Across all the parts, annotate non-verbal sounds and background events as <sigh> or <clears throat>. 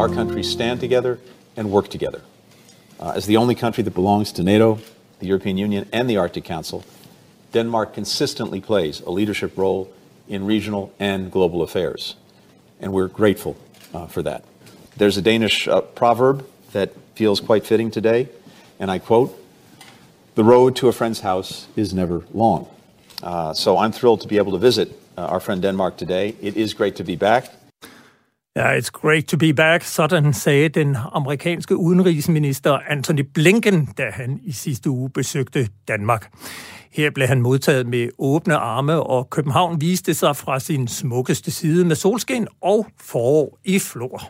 our countries stand together and work together. Uh, as the only country that belongs to NATO, the European Union, and the Arctic Council, Denmark consistently plays a leadership role in regional and global affairs, and we're grateful uh, for that. There's a Danish uh, proverb that feels quite fitting today, and I quote The road to a friend's house is never long. Uh, so I'm thrilled to be able to visit uh, our friend Denmark today. It is great to be back. Yeah, it's great to be back, sådan sagde den amerikanske udenrigsminister Anthony Blinken, da han i sidste uge besøgte Danmark. Her blev han modtaget med åbne arme, og København viste sig fra sin smukkeste side med solskin og forår i flor.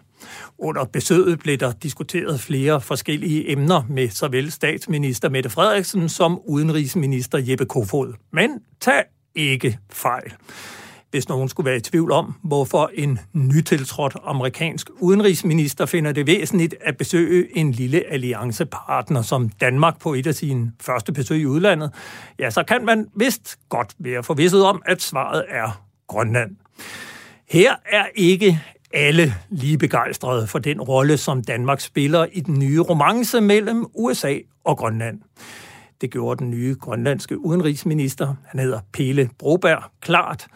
Under besøget blev der diskuteret flere forskellige emner med såvel statsminister Mette Frederiksen som udenrigsminister Jeppe Kofod. Men tag ikke fejl hvis nogen skulle være i tvivl om, hvorfor en nytiltrådt amerikansk udenrigsminister finder det væsentligt at besøge en lille alliancepartner som Danmark på et af sine første besøg i udlandet, ja, så kan man vist godt være forvisset om, at svaret er Grønland. Her er ikke alle lige begejstrede for den rolle, som Danmark spiller i den nye romance mellem USA og Grønland. Det gjorde den nye grønlandske udenrigsminister, han hedder Pele Broberg, klart,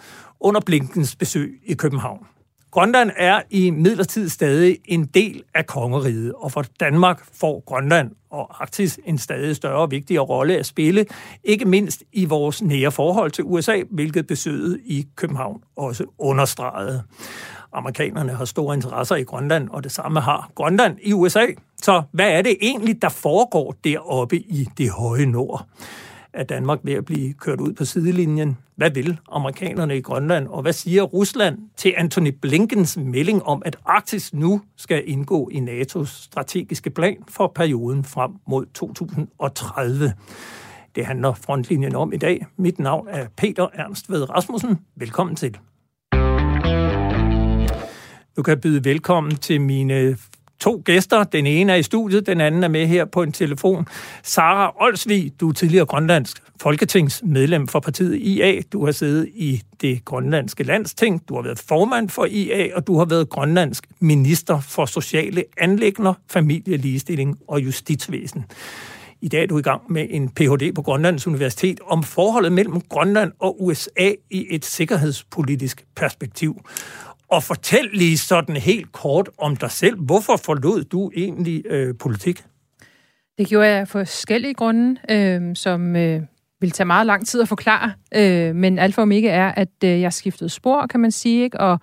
under Blinkens besøg i København. Grønland er i midlertid stadig en del af kongeriget, og for Danmark får Grønland og Arktis en stadig større og vigtigere rolle at spille, ikke mindst i vores nære forhold til USA, hvilket besøget i København også understregede. Amerikanerne har store interesser i Grønland, og det samme har Grønland i USA. Så hvad er det egentlig, der foregår deroppe i det høje nord? Er Danmark ved at blive kørt ud på sidelinjen? Hvad vil amerikanerne i Grønland, og hvad siger Rusland til Anthony Blinkens melding om, at Arktis nu skal indgå i NATO's strategiske plan for perioden frem mod 2030? Det handler frontlinjen om i dag. Mit navn er Peter Ernst Ved Rasmussen. Velkommen til. Du kan byde velkommen til mine to gæster. Den ene er i studiet, den anden er med her på en telefon. Sara Olsvig, du er tidligere grønlandsk folketingsmedlem for partiet IA. Du har siddet i det grønlandske landsting, du har været formand for IA, og du har været grønlandsk minister for sociale anlægner, familieligestilling og justitsvæsen. I dag er du i gang med en Ph.D. på Grønlands Universitet om forholdet mellem Grønland og USA i et sikkerhedspolitisk perspektiv. Og fortæl lige sådan helt kort om dig selv. Hvorfor forlod du egentlig øh, politik? Det gjorde jeg af forskellige grunde, øh, som øh, vil tage meget lang tid at forklare. Øh, men alfa og omega er, at øh, jeg skiftede spor, kan man sige, ikke? Og,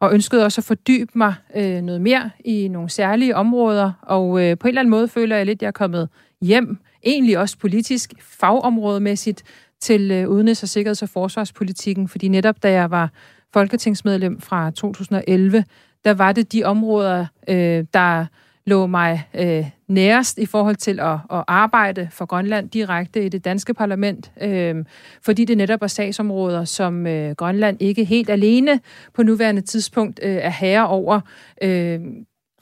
og ønskede også at fordybe mig øh, noget mere i nogle særlige områder. Og øh, på en eller anden måde føler jeg lidt, at jeg er kommet hjem, egentlig også politisk, fagområdemæssigt, til øh, udenrigs- og sikkerheds- og forsvarspolitikken. Fordi netop da jeg var folketingsmedlem fra 2011, der var det de områder, øh, der lå mig øh, nærest i forhold til at, at arbejde for Grønland direkte i det danske parlament, øh, fordi det netop er sagsområder, som øh, Grønland ikke helt alene på nuværende tidspunkt øh, er herre over, øh,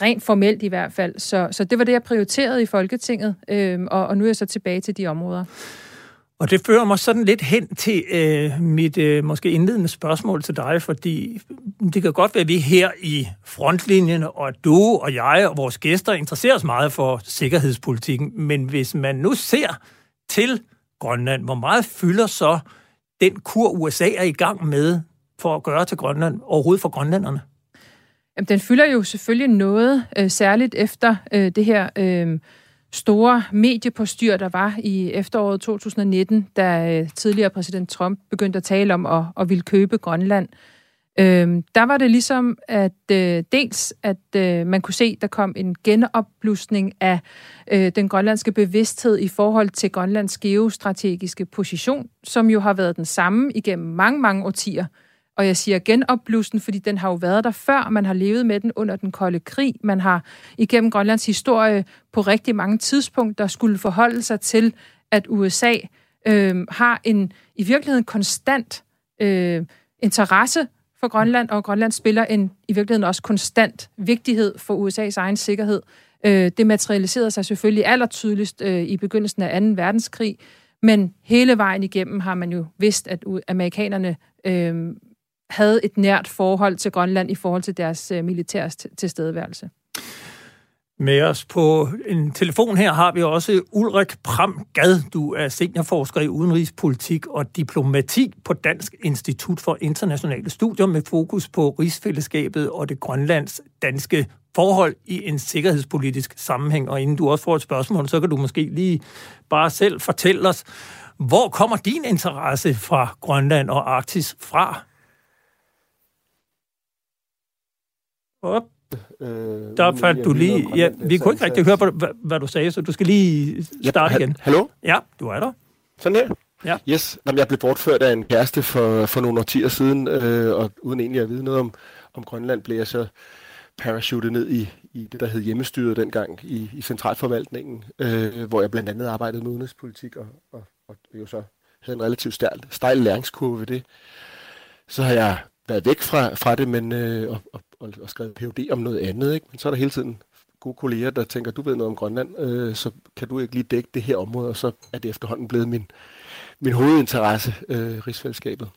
rent formelt i hvert fald. Så, så det var det, jeg prioriterede i Folketinget, øh, og, og nu er jeg så tilbage til de områder. Og det fører mig sådan lidt hen til øh, mit øh, måske indledende spørgsmål til dig, fordi det kan godt være, at vi her i frontlinjen, og at du og jeg og vores gæster interesserer os meget for sikkerhedspolitikken, men hvis man nu ser til Grønland, hvor meget fylder så den kur, USA er i gang med for at gøre til Grønland, overhovedet for grønlænderne? Jamen, den fylder jo selvfølgelig noget, øh, særligt efter øh, det her... Øh, store mediepostyr, der var i efteråret 2019, da øh, tidligere præsident Trump begyndte at tale om at, at ville købe Grønland. Øhm, der var det ligesom, at øh, dels, at øh, man kunne se, der kom en genopblusning af øh, den grønlandske bevidsthed i forhold til Grønlands geostrategiske position, som jo har været den samme igennem mange, mange årtier. Og jeg siger genopblussen, fordi den har jo været der før. Man har levet med den under den kolde krig. Man har igennem Grønlands historie på rigtig mange tidspunkter skulle forholde sig til, at USA øh, har en i virkeligheden konstant øh, interesse for Grønland, og Grønland spiller en i virkeligheden også konstant vigtighed for USA's egen sikkerhed. Øh, det materialiserede sig selvfølgelig allertydeligst øh, i begyndelsen af 2. verdenskrig, men hele vejen igennem har man jo vidst, at amerikanerne øh, havde et nært forhold til Grønland i forhold til deres øh, militære tilstedeværelse. Med os på en telefon her har vi også Ulrik Pram Gad. Du er seniorforsker i udenrigspolitik og diplomati på Dansk Institut for Internationale Studier med fokus på rigsfællesskabet og det grønlands danske forhold i en sikkerhedspolitisk sammenhæng. Og inden du også får et spørgsmål, så kan du måske lige bare selv fortælle os, hvor kommer din interesse fra Grønland og Arktis fra? Op. Øh, der faldt du lige... Ja, vi kunne ikke rigtig høre, hvad, hvad du sagde, så du skal lige starte igen. Hallo? Ja, du er der. Sådan her? Ja. Yes. Jamen, jeg blev bortført af en kæreste for, for nogle årtier siden, øh, og uden egentlig at vide noget om, om Grønland, blev jeg så parachutet ned i, i det, der hed hjemmestyret dengang i, i centralforvaltningen, øh, hvor jeg blandt andet arbejdede med udenrigspolitik og, og, og jo så havde en relativt stejl, stejl læringskurve ved det. Så har jeg været væk fra, fra det, men øh, og, og, og, og skrevet PhD om noget andet. Ikke? Men så er der hele tiden gode kolleger, der tænker, du ved noget om Grønland, øh, så kan du ikke lige dække det her område, og så er det efterhånden blevet min, min hovedinteresse, øh, rigsfællesskabet.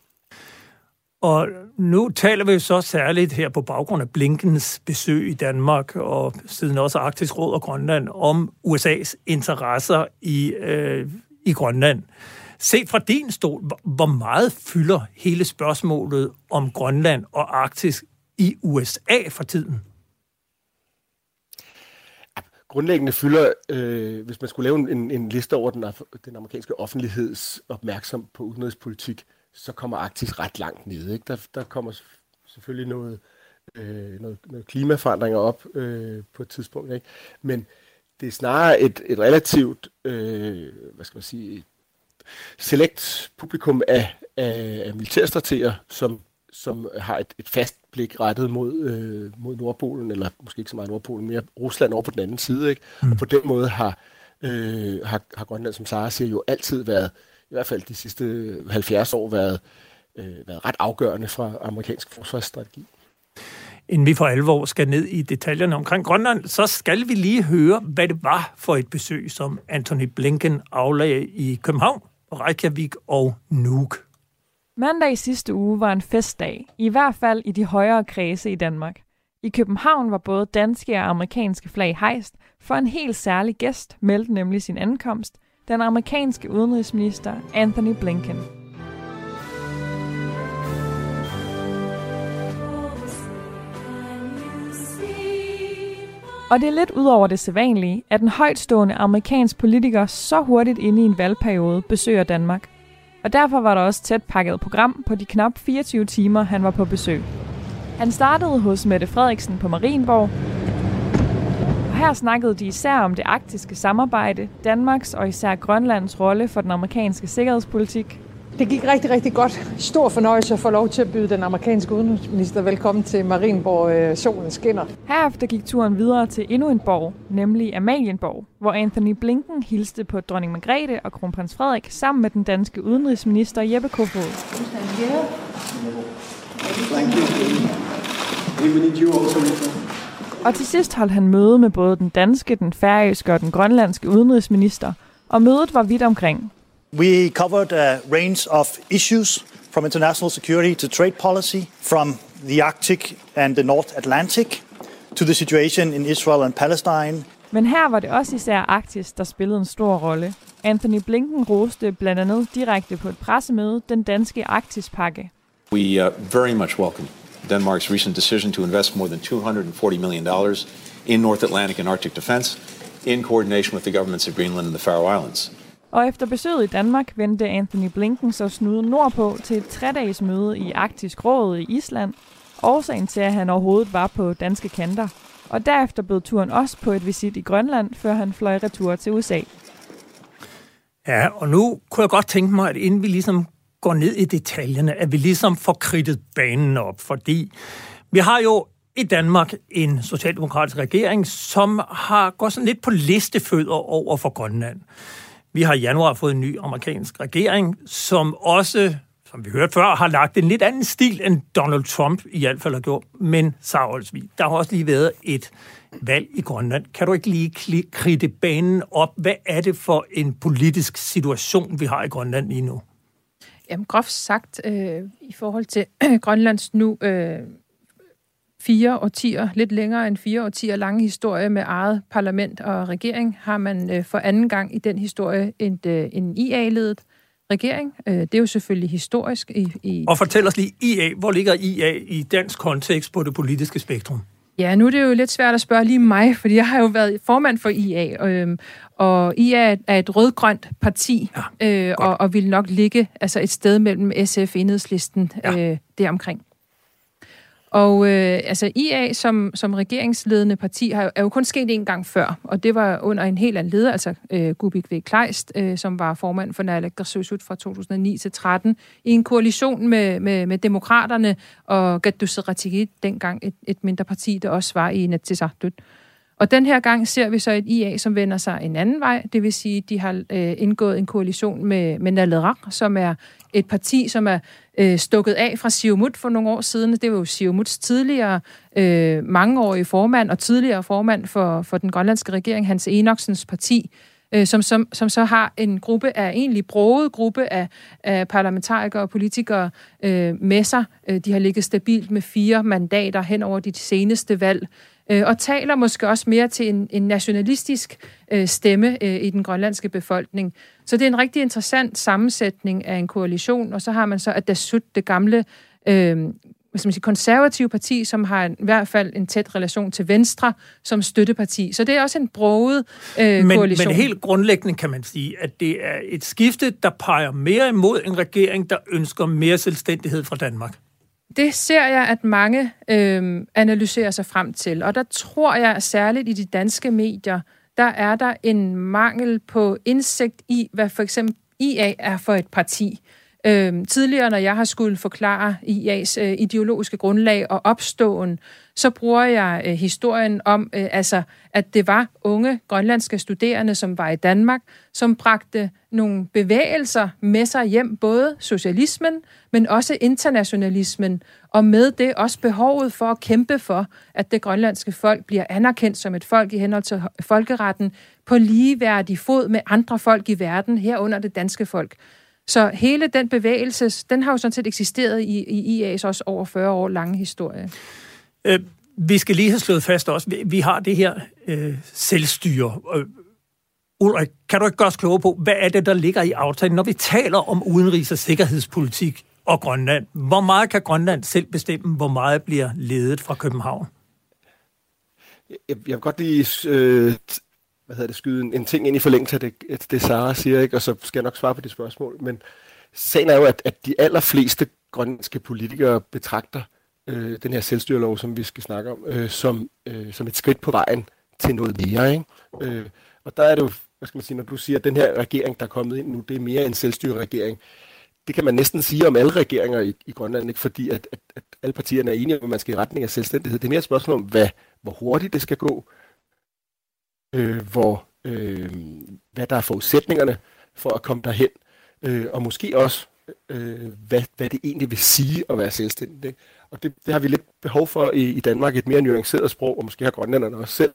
Og nu taler vi jo så særligt her på baggrund af Blinkens besøg i Danmark, og siden også Arktisk Råd og Grønland, om USA's interesser i, øh, i Grønland. Set fra din stol, hvor meget fylder hele spørgsmålet om Grønland og Arktis i USA for tiden? Grundlæggende fylder, øh, hvis man skulle lave en, en liste over den, den amerikanske offentligheds opmærksom på udenrigspolitik, så kommer Arktis ret langt ned. Ikke? Der, der kommer selvfølgelig noget, øh, noget, noget klimaforandringer op øh, på et tidspunkt. Ikke? Men det er snarere et, et relativt, øh, hvad skal man sige, select publikum af, af, af militærstrateger, som, som har et, et fast blik rettet mod, øh, mod Nordpolen, eller måske ikke så meget Nordpolen, mere Rusland over på den anden side. Ikke? Mm. Og på den måde har, øh, har, har Grønland, som Sara siger, jo altid været, i hvert fald de sidste 70 år, været, øh, været ret afgørende fra amerikansk forsvarsstrategi. Inden vi for alvor skal ned i detaljerne omkring Grønland, så skal vi lige høre, hvad det var for et besøg, som Anthony Blinken aflagde i København Reykjavik og Nuuk. Mandag i sidste uge var en festdag, i hvert fald i de højere kredse i Danmark. I København var både danske og amerikanske flag hejst, for en helt særlig gæst meldte nemlig sin ankomst, den amerikanske udenrigsminister Anthony Blinken. Og det er lidt ud over det sædvanlige, at en højtstående amerikansk politiker så hurtigt inde i en valgperiode besøger Danmark. Og derfor var der også tæt pakket program på de knap 24 timer, han var på besøg. Han startede hos Mette Frederiksen på Marienborg, og her snakkede de især om det arktiske samarbejde, Danmarks og især Grønlands rolle for den amerikanske sikkerhedspolitik, det gik rigtig, rigtig godt. Stor fornøjelse at få lov til at byde den amerikanske udenrigsminister velkommen til Marienborg øh, Solen skinner. Herefter gik turen videre til endnu en borg, nemlig Amalienborg, hvor Anthony Blinken hilste på dronning Margrethe og kronprins Frederik sammen med den danske udenrigsminister Jeppe Kofod. Og til sidst holdt han møde med både den danske, den færøske og den grønlandske udenrigsminister, og mødet var vidt omkring. We covered a range of issues from international security to trade policy, from the Arctic and the North Atlantic to the situation in Israel and Palestine. Men her var det også især Arktis, der spillede en stor rolle. Anthony Blinken roste blandt andet direkte på et pressemøde den danske Arktispakke. We uh, very much welcome Denmark's recent decision to invest more than 240 million dollars in North Atlantic and Arctic defense in coordination with the governments of Greenland and the Faroe Islands. Og efter besøget i Danmark vendte Anthony Blinken så snuden nordpå til et tredages møde i Arktisk Råd i Island. Årsagen til, at han overhovedet var på danske kanter. Og derefter bød turen også på et visit i Grønland, før han fløj retur til USA. Ja, og nu kunne jeg godt tænke mig, at inden vi ligesom går ned i detaljerne, at vi ligesom får kridtet banen op, fordi vi har jo i Danmark en socialdemokratisk regering, som har gået sådan lidt på listefødder over for Grønland. Vi har i januar fået en ny amerikansk regering, som også, som vi hørte før, har lagt en lidt anden stil, end Donald Trump i hvert fald har gjort. Men, Sarolsvig, der har også lige været et valg i Grønland. Kan du ikke lige kridte banen op? Hvad er det for en politisk situation, vi har i Grønland lige nu? Jamen, groft sagt, øh, i forhold til <clears throat> Grønlands nu øh, fire årtier, lidt længere end fire årtier lange historie med eget parlament og regering, har man øh, for anden gang i den historie en, øh, en IA-ledet regering. Øh, det er jo selvfølgelig historisk. I, i og fortæl os lige, IA, hvor ligger IA i dansk kontekst på det politiske spektrum? Ja, nu er det jo lidt svært at spørge lige mig, fordi jeg har jo været formand for IA, og, øhm, og IA er et rød-grønt parti, ja, øh, og, og vil nok ligge altså et sted mellem SF og enhedslisten ja. øh, deromkring. Og øh, altså IA som, som regeringsledende parti har, er jo kun sket en gang før, og det var under en helt anden leder, altså øh, Gubik V. Kleist, øh, som var formand for Naalakkersuisut fra 2009 til 13, i en koalition med, med, med demokraterne og Gadusseratigi, dengang et, et mindre parti, der også var i Inatsisartut. Og den her gang ser vi så et IA, som vender sig en anden vej, det vil sige, de har øh, indgået en koalition med, med Nalerak, som er et parti, som er øh, stukket af fra Siumut for nogle år siden. Det var jo Siumuts tidligere øh, mangeårige formand og tidligere formand for, for den grønlandske regering, Hans Enoksens parti, øh, som, som, som så har en gruppe af egentlig broget gruppe af, af parlamentarikere og politikere øh, med sig. Øh, de har ligget stabilt med fire mandater hen over de seneste valg øh, og taler måske også mere til en, en nationalistisk øh, stemme øh, i den grønlandske befolkning. Så det er en rigtig interessant sammensætning af en koalition, og så har man så Adasut, det gamle øh, hvad skal man sige, konservative parti, som har i hvert fald en tæt relation til Venstre som støtteparti. Så det er også en broget øh, men, koalition. Men helt grundlæggende kan man sige, at det er et skifte, der peger mere imod en regering, der ønsker mere selvstændighed fra Danmark. Det ser jeg, at mange øh, analyserer sig frem til, og der tror jeg særligt i de danske medier, der er der en mangel på indsigt i, hvad for eksempel IA er for et parti. Øhm, tidligere, når jeg har skulle forklare IA's øh, ideologiske grundlag og opståen, så bruger jeg øh, historien om, øh, altså, at det var unge grønlandske studerende, som var i Danmark, som bragte nogle bevægelser med sig hjem, både socialismen, men også internationalismen, og med det også behovet for at kæmpe for, at det grønlandske folk bliver anerkendt som et folk i henhold til folkeretten på ligeværdig fod med andre folk i verden, herunder det danske folk. Så hele den bevægelse, den har jo sådan set eksisteret i, i IA's også over 40 år lange historie. Øh, vi skal lige have slået fast også, vi, vi har det her øh, selvstyre. Øh, Ulrik, kan du ikke gøre os klogere på, hvad er det, der ligger i aftalen, når vi taler om udenrigs- og sikkerhedspolitik og Grønland? Hvor meget kan Grønland selv bestemme, hvor meget bliver ledet fra København? Jeg, jeg vil godt lige øh, hvad hedder det, skyde en, en ting ind i forlængelse af det, det Sara siger, ikke? og så skal jeg nok svare på det spørgsmål. Men sagen er jo, at, at de allerfleste grønlandske politikere betragter øh, den her selvstyrelov, som vi skal snakke om, øh, som, øh, som et skridt på vejen til noget mere. Ikke? Øh, og der er det jo, hvad skal man sige, når du siger, at den her regering, der er kommet ind nu, det er mere en selvstyreregering. Det kan man næsten sige om alle regeringer i, i Grønland, ikke? fordi at, at, at alle partierne er enige om, at man skal i retning af selvstændighed. Det er mere et spørgsmål om, hvad, hvor hurtigt det skal gå, øh, hvor, øh, hvad der er forudsætningerne for at komme derhen, øh, og måske også, øh, hvad, hvad det egentlig vil sige at være selvstændig. Og det, det har vi lidt behov for i, i Danmark, et mere nuanceret sprog, og måske har grønlænderne også selv.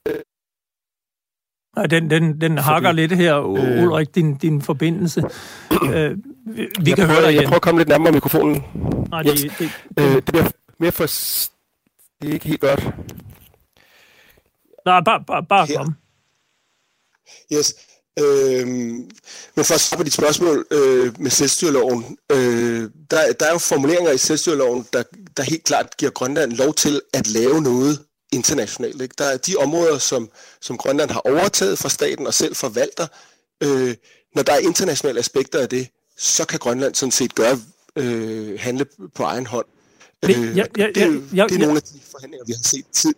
Ja, den, den, den hakker Fordi, lidt her, øh, Ulrik, din, din forbindelse. øh, vi vi kan prøver, høre dig igen. Jeg prøver at komme lidt nærmere mikrofonen. Nej, det, yes. det, det, øh, det bliver mere for... Det er ikke helt godt. Nej, bare, bare, bare kom. Yes. Øh, men for at svare på dit spørgsmål øh, med selvstyreloven, øh, der, der er jo formuleringer i selvstyreloven, der, der helt klart giver Grønland lov til at lave noget internationalt. Ikke? Der er de områder, som, som Grønland har overtaget fra staten og selv forvalter. Øh, når der er internationale aspekter af det, så kan Grønland sådan set gøre øh, handle på egen hånd. Øh, ja, ja, ja, det, er, ja, det er nogle af de forhandlinger, vi har set tid.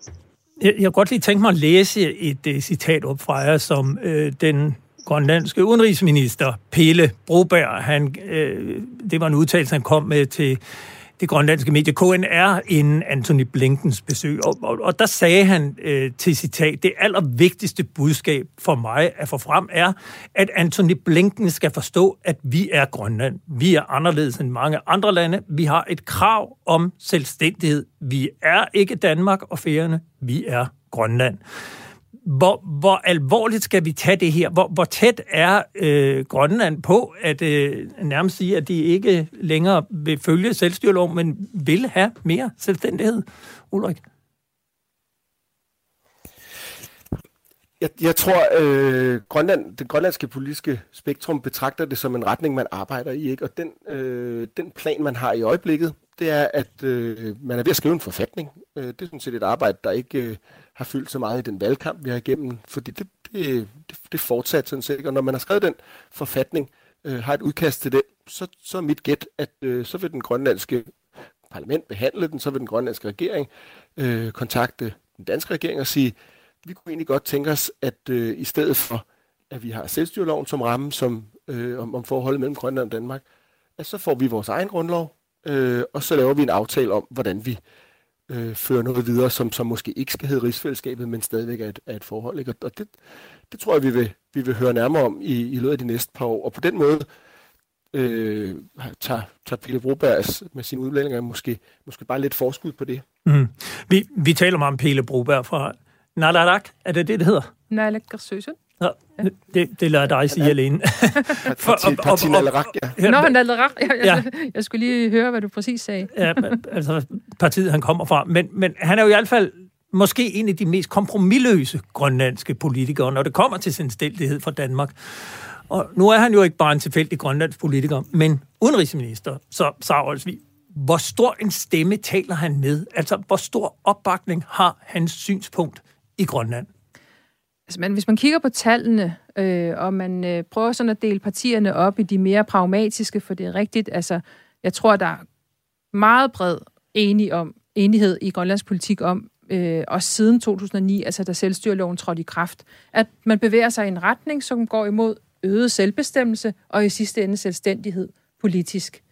Jeg, jeg kunne godt lige tænke mig at læse et uh, citat op fra jer, som uh, den grønlandske udenrigsminister Pelle Broberg, han, uh, det var en udtalelse, han kom med til det grønlandske medie KNR inden Anthony Blinkens besøg. Og, og, og der sagde han øh, til citat, det allervigtigste budskab for mig at få frem er, at Anthony Blinken skal forstå, at vi er Grønland. Vi er anderledes end mange andre lande. Vi har et krav om selvstændighed. Vi er ikke Danmark og færerne. Vi er Grønland hvor, hvor alvorligt skal vi tage det her? Hvor, hvor tæt er øh, Grønland på at øh, nærmest sige, at de ikke længere vil følge selvstyrelov, men vil have mere selvstændighed? Ulrik? Jeg, jeg tror, øh, Grønland, det grønlandske politiske spektrum betragter det som en retning, man arbejder i. Ikke? Og den, øh, den plan, man har i øjeblikket, det er, at øh, man er ved at skrive en forfatning. Øh, det er sådan set et arbejde, der ikke... Øh, har fyldt så meget i den valgkamp, vi har igennem, fordi det, det, det, det fortsat sådan set. Og når man har skrevet den forfatning, øh, har et udkast til den, så, så er mit gæt, at øh, så vil den grønlandske parlament behandle den, så vil den grønlandske regering øh, kontakte den danske regering og sige, vi kunne egentlig godt tænke os, at øh, i stedet for, at vi har selvstyreloven som ramme som, øh, om, om forholdet mellem Grønland og Danmark, at så får vi vores egen grundlov, øh, og så laver vi en aftale om, hvordan vi øh, fører noget videre, som, som måske ikke skal hedde rigsfællesskabet, men stadigvæk er et, er et forhold. Ikke? Og det, det tror jeg, vi vil, vi vil høre nærmere om i, i løbet af de næste par år. Og på den måde øh, tager, tager Pille Brobergs med sine udlændinger måske, måske bare lidt forskud på det. Mm. Vi, vi taler meget om Pelle Broberg fra Nalarak. Er det det, det hedder? Naalakkersuisut. Ja, det, det lader dig sige alene. <laughs> Parti, <laughs> parti Nalarak, ja. Nå, Naalakkersuisut. Jeg, Ja. jeg, jeg skulle lige høre, hvad du præcis sagde. ja, altså partiet, han kommer fra. Men, men han er jo i hvert fald måske en af de mest kompromilløse grønlandske politikere, når det kommer til selvstændighed fra Danmark. Og nu er han jo ikke bare en tilfældig grønlandsk politiker, men udenrigsminister. Så Sara Olsvig, hvor stor en stemme taler han med? Altså, hvor stor opbakning har hans synspunkt i Grønland? Altså, men hvis man kigger på tallene, øh, og man øh, prøver sådan at dele partierne op i de mere pragmatiske, for det er rigtigt, altså, jeg tror, der er meget bred enig om, enighed i Grønlands politik om, øh, også siden 2009, altså da selvstyreloven trådte i kraft, at man bevæger sig i en retning, som går imod øget selvbestemmelse og i sidste ende selvstændighed politisk.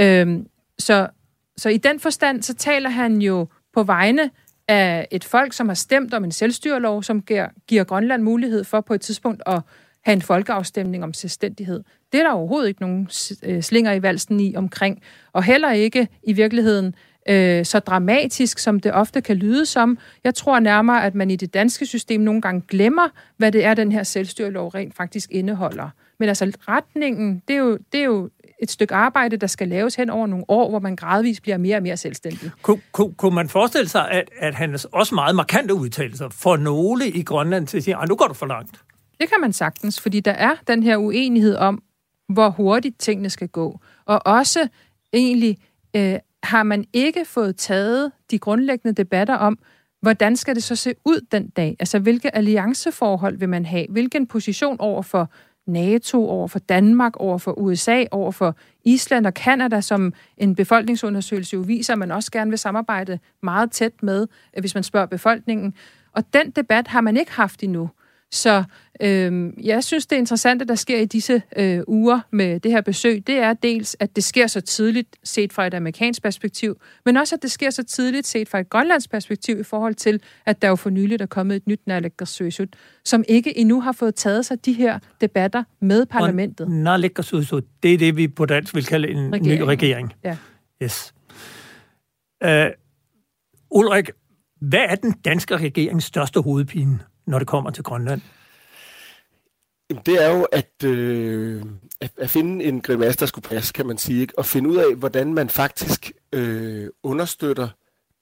Øhm, så, så i den forstand, så taler han jo på vegne af et folk, som har stemt om en selvstyrelov, som giver, giver Grønland mulighed for på et tidspunkt at have en folkeafstemning om selvstændighed. Det er der overhovedet ikke nogen øh, slinger i valsen i omkring, og heller ikke i virkeligheden øh, så dramatisk, som det ofte kan lyde som. Jeg tror nærmere, at man i det danske system nogle gange glemmer, hvad det er, den her selvstyrelov rent faktisk indeholder. Men altså retningen, det er jo, det er jo et stykke arbejde, der skal laves hen over nogle år, hvor man gradvist bliver mere og mere selvstændig. Kunne, kunne, kunne man forestille sig, at, at han også meget markante udtalelser for nogle i Grønland til at sige, at nu går du for langt? Det kan man sagtens, fordi der er den her uenighed om, hvor hurtigt tingene skal gå. Og også egentlig øh, har man ikke fået taget de grundlæggende debatter om, hvordan skal det så se ud den dag? Altså, hvilke allianceforhold vil man have? Hvilken position over for NATO, over for Danmark, over for USA, over for Island og Kanada, som en befolkningsundersøgelse jo viser, at man også gerne vil samarbejde meget tæt med, øh, hvis man spørger befolkningen. Og den debat har man ikke haft endnu. Så øh, jeg synes, det interessante, der sker i disse øh, uger med det her besøg, det er dels, at det sker så tidligt set fra et amerikansk perspektiv, men også, at det sker så tidligt set fra et grønlandsk perspektiv i forhold til, at der jo for nyligt er kommet et nyt naalakkersuisut, som ikke endnu har fået taget sig de her debatter med parlamentet. Naalakkersuisut, det er det, vi på dansk vil kalde en regering. ny regering. Ja. Yes. Uh, Ulrik, hvad er den danske regerings største hovedpine, når det kommer til Grønland? Jamen, det er jo at, øh, at, at finde en grimasse, der skulle passe, kan man sige, ikke? og finde ud af, hvordan man faktisk øh, understøtter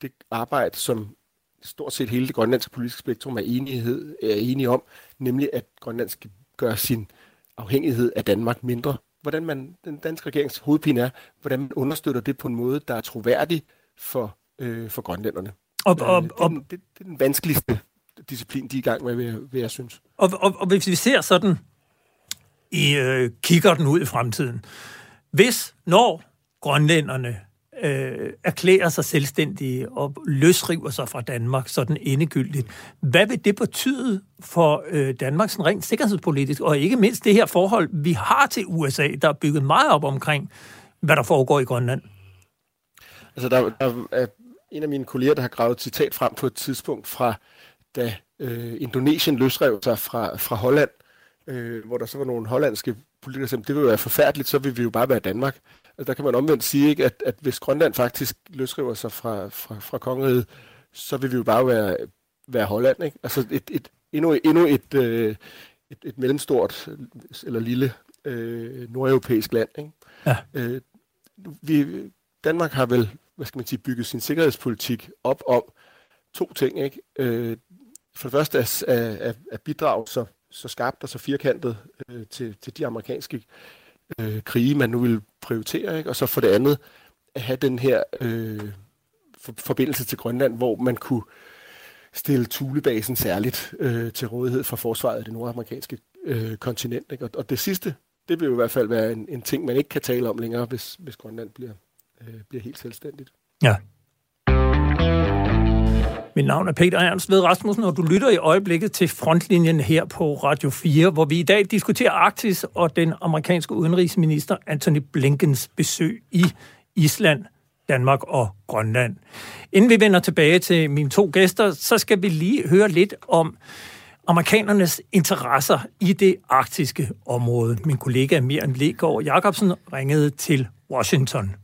det arbejde, som stort set hele det grønlandske politiske spektrum er, enighed, er enige om, nemlig at Grønland skal gøre sin afhængighed af Danmark mindre. Hvordan man, den danske regerings hovedpine er, hvordan man understøtter det på en måde, der er troværdig for, øh, for grønlænderne. Og, og, Øh, det, er den, det, det er den vanskeligste disciplin, de er i gang med, vil jeg, vil jeg synes. og, og, og hvis vi ser sådan i øh, kigger den ud i fremtiden, hvis når grønlænderne øh, erklærer sig selvstændige og løsriver sig fra Danmark sådan endegyldigt, hvad vil det betyde for øh, Danmark sådan rent sikkerhedspolitisk, og ikke mindst det her forhold, vi har til USA, der er bygget meget op omkring, hvad der foregår i Grønland? Altså, der, der er en af mine kolleger, der har gravet et citat frem på et tidspunkt fra, da øh, Indonesien løsrev sig fra, fra Holland, øh, hvor der så var nogle hollandske politikere, sagde, det vil jo være forfærdeligt, så vil vi jo bare være Danmark. Altså, der kan man omvendt sige, ikke, at, at hvis Grønland faktisk løsriver sig fra, fra, fra kongeriget, så vil vi jo bare være, være Holland. Ikke? Altså et, et, endnu, endnu et, øh, et, et mellemstort eller lille øh, nordeuropæisk land. Ikke? Ja. Øh, vi, Danmark har vel hvad skal man sige, bygget sin sikkerhedspolitik op om to ting. Ikke? Øh, for det første er, at, at bidrage så, så skarpt og så firkantet øh, til, til de amerikanske øh, krige, man nu vil prioritere, ikke? og så for det andet at have den her øh, for, forbindelse til Grønland, hvor man kunne stille Thulebasen særligt øh, til rådighed for forsvaret af det nordamerikanske øh, kontinent. Ikke? Og, og det sidste, det vil jo i hvert fald være en, en ting, man ikke kan tale om længere, hvis, hvis Grønland bliver, øh, bliver helt selvstændigt. Ja. Mit navn er Peter Ernst Ved Rasmussen, og du lytter i øjeblikket til frontlinjen her på Radio 4, hvor vi i dag diskuterer Arktis og den amerikanske udenrigsminister Anthony Blinkens besøg i Island, Danmark og Grønland. Inden vi vender tilbage til mine to gæster, så skal vi lige høre lidt om amerikanernes interesser i det arktiske område. Min kollega Miriam Legaard Jacobsen ringede til Washington.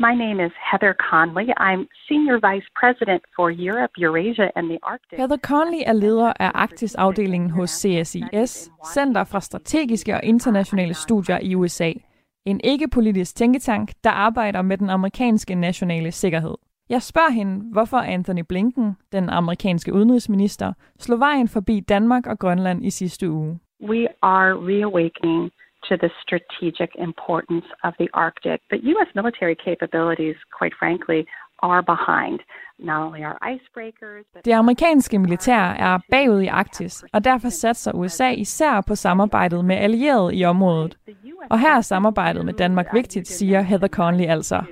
My name is Heather Conley. I'm Senior Vice President for Europe, Eurasia and the Arctic. Heather Conley er leder af Arktis-afdelingen hos CSIS, Center for Strategiske og Internationale Studier i USA. En ikke-politisk tænketank, der arbejder med den amerikanske nationale sikkerhed. Jeg spørger hende, hvorfor Anthony Blinken, den amerikanske udenrigsminister, slog vejen forbi Danmark og Grønland i sidste uge. We are reawakening to the strategic importance of the Arctic. But U.S. military capabilities, quite frankly, are behind. Not only our icebreakers, but Det amerikanske militær er bagud i Arktis, og derfor satser USA især på samarbejdet med allierede i området. Og her er samarbejdet med Danmark vigtigt, siger Heather Conley altså.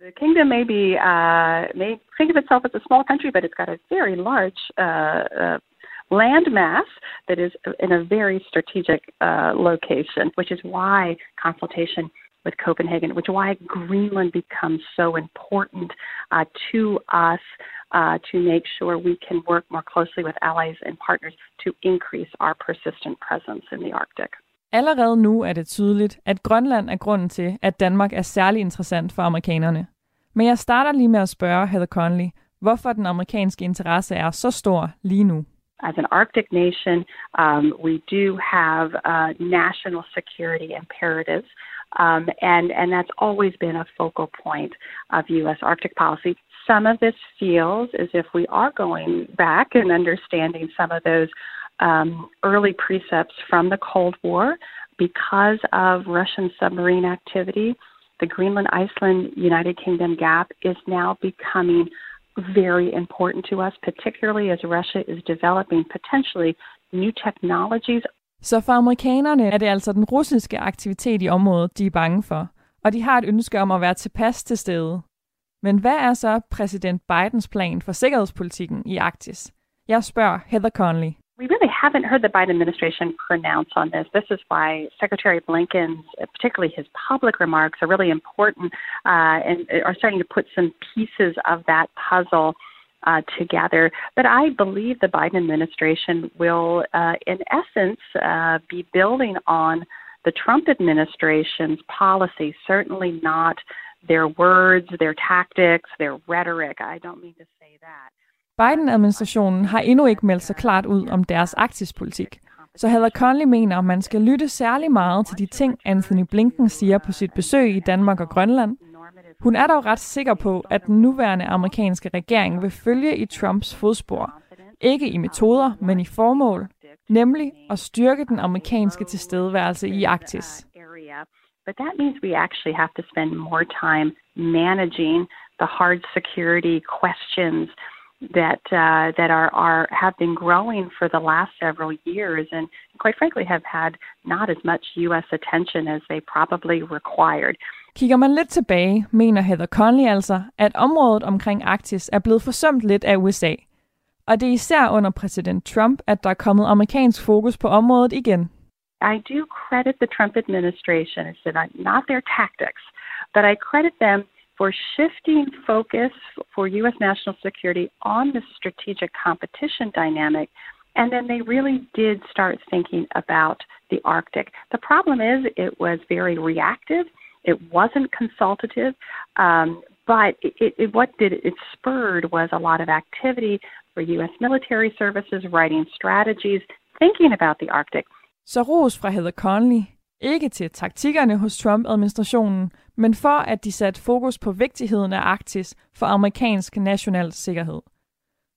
The kingdom may be uh, may think of itself as a small country, but it's got a very large uh, uh, land mass that is in a very strategic uh, location, which is why consultation with Copenhagen, which is why Greenland becomes so important uh, to us uh, to make sure we can work more closely with allies and partners to increase our persistent presence in the Arctic. Allerede nu er det tydeligt, at Grønland er grunden til, at Danmark er særlig interessant for amerikanerne. Men jeg starter lige med at spørge Heather Conley, hvorfor den amerikanske interesse er så stor lige nu. As an Arctic nation, um, we do have uh, national security imperatives, um, and, and that's always been a focal point of U.S. Arctic policy. Some of this feels as if we are going back and understanding some of those um, early precepts from the Cold War because of Russian submarine activity. The Greenland Iceland United Kingdom gap is now becoming very important to us, particularly as Russia is developing potentially new technologies. Så for amerikanerne er det altså den russiske aktivitet i området, de er bange for, og de har et ønske om at være tilpas til stede. Men hvad er så præsident Bidens plan for sikkerhedspolitikken i Arktis? Jeg spørger Heather Conley. We really haven't heard the Biden administration pronounce on this. This is why Secretary Blinken's, particularly his public remarks, are really important uh, and are starting to put some pieces of that puzzle uh, together. But I believe the Biden administration will, uh, in essence, uh, be building on the Trump administration's policy, certainly not their words, their tactics, their rhetoric. I don't mean to say that. Biden-administrationen har endnu ikke meldt sig klart ud om deres arktispolitik. Så Heather Conley mener, at man skal lytte særlig meget til de ting, Anthony Blinken siger på sit besøg i Danmark og Grønland. Hun er dog ret sikker på, at den nuværende amerikanske regering vil følge i Trumps fodspor. Ikke i metoder, men i formål, nemlig at styrke den amerikanske tilstedeværelse i Arktis. But that means we actually have to spend more time managing the hard security questions that uh, that are are have been growing for the last several years, and quite frankly have had not as much U.S. attention as they probably required. Kigger man lidt tilbage, mener Heather Conley altså, at området omkring Arktis er blevet forsømt lidt af USA. Og det er især under præsident Trump, at der er kommet amerikansk fokus på området igen. I do credit the Trump administration. It's not their tactics, but I credit them for shifting focus for U.S. national security on the strategic competition dynamic. And then they really did start thinking about the Arctic. The problem is it was very reactive. It wasn't consultative. Um, but it, it, what did it, it spurred was a lot of activity for U.S. military services, writing strategies, thinking about the Arctic. Så ros fra Heather Conley. Ikke til taktikkerne hos Trump-administrationen, men for at de satte fokus på vigtigheden af Arktis for amerikansk national sikkerhed.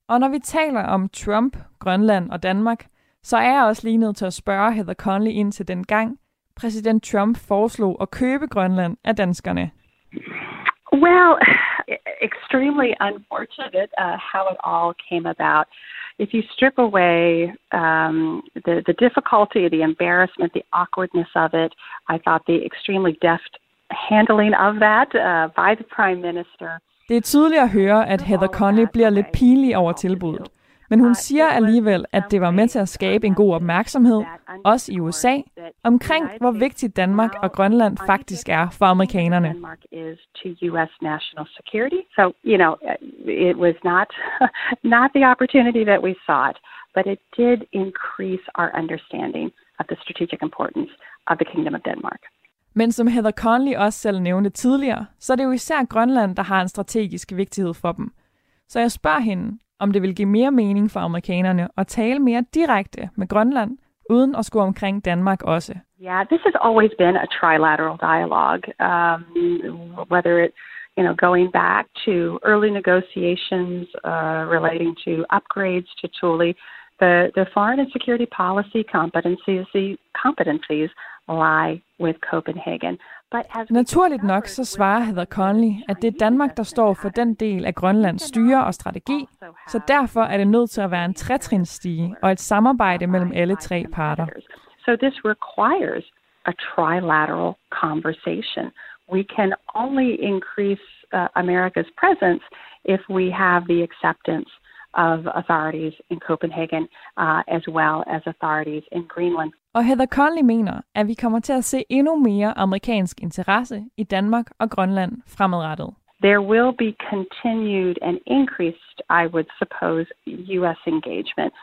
Og når vi taler om Trump, Grønland og Danmark, så er jeg også lige nødt til at spørge Heather Conley ind til den gang, præsident Trump foreslog at købe Grønland af danskerne. Well, extremely unfortunate uh, how it all came about. If you strip away um, the, the difficulty, the embarrassment, the awkwardness of it, I thought the extremely deft handling of that uh, by the prime minister. Det er tydeligt at høre, at Heather Conley bliver lidt pinlig over tilbuddet. Men hun siger alligevel, at det var med til at skabe en god opmærksomhed, også i USA, omkring hvor vigtigt Danmark og Grønland faktisk er for amerikanerne. Denmark is to U.S. national security. So, you know, it was not <laughs> not the opportunity that we sought, but it did increase our understanding of the strategic importance of the Kingdom of Denmark. Men som Heather Conley også selv nævnte tidligere, så er det jo især Grønland, der har en strategisk vigtighed for dem. Så jeg spørger hende, om det vil give mere mening for amerikanerne at tale mere direkte med Grønland, uden at skulle omkring Danmark også. Yeah, this has always been a trilateral dialogue, um, whether it's you know, going back to early negotiations uh, relating to upgrades to Thule, the, the foreign and security policy competencies, the competencies lie with Copenhagen. Naturligt nok så svarer Heather Conley, at det er Danmark, der står for den del af Grønlands styre og strategi, så derfor er det nødt til at være en trætrinsstige og et samarbejde mellem alle tre parter. So this requires a trilateral conversation. We can only increase uh, America's presence if we have the acceptance of authorities in Copenhagen uh, as well as authorities in Greenland. Og Heather Conley mener, at vi kommer til at se endnu mere amerikansk interesse i Danmark og Grønland fremadrettet. There will be continued and increased, I would suppose, U.S. engagement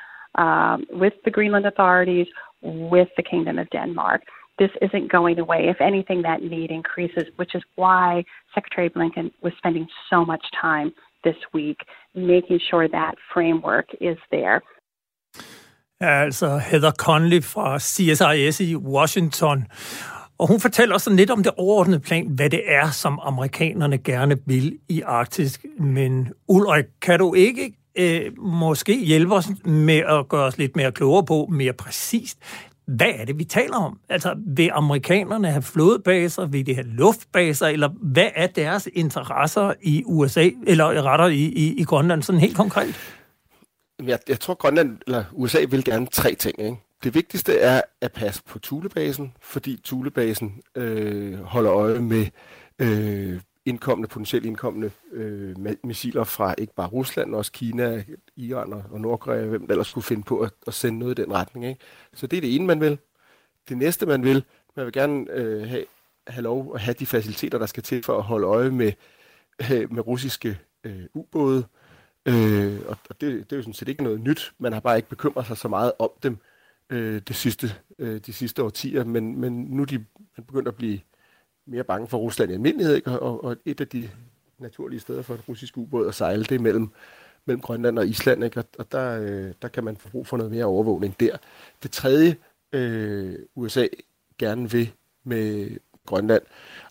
um, with the Greenland authorities, with the Kingdom of Denmark. This isn't going away. If anything, that need increases, which is why Secretary Blinken was spending so much time this week making sure that framework is there. Altså Heather Conley fra CSIS i Washington. Og hun fortæller også lidt om det overordnede plan, hvad det er, som amerikanerne gerne vil i Arktis. Men Ulrik, kan du ikke øh, måske hjælpe os med at gøre os lidt mere klogere på, mere præcist, hvad er det, vi taler om? Altså, vil amerikanerne have flådebaser? Vil de have luftbaser? Eller hvad er deres interesser i USA, eller retter i, i, i Grønland, sådan helt konkret? Jeg, jeg tror, Grønland eller USA vil gerne tre ting. Ikke? Det vigtigste er at passe på Thulebasen, fordi Thulebasen øh, holder øje med øh, indkommende, potentielt indkommende øh, missiler fra ikke bare Rusland, men også Kina, Iran og Nordkorea, hvem der ellers skulle finde på at, at sende noget i den retning. Ikke? Så det er det ene, man vil. Det næste, man vil, man vil gerne øh, have, have lov at have de faciliteter, der skal til for at holde øje med, øh, med russiske øh, ubåde. Øh, og og det, det er jo sådan set ikke noget nyt. Man har bare ikke bekymret sig så meget om dem øh, det sidste, øh, de sidste årtier, men, men nu er de begyndt at blive mere bange for Rusland i almindelighed, ikke? Og, og et af de naturlige steder for en russisk ubåd at sejle, det er mellem, mellem Grønland og Island, ikke? og, og der, øh, der kan man få brug for noget mere overvågning der. Det tredje, øh, USA gerne vil med Grønland,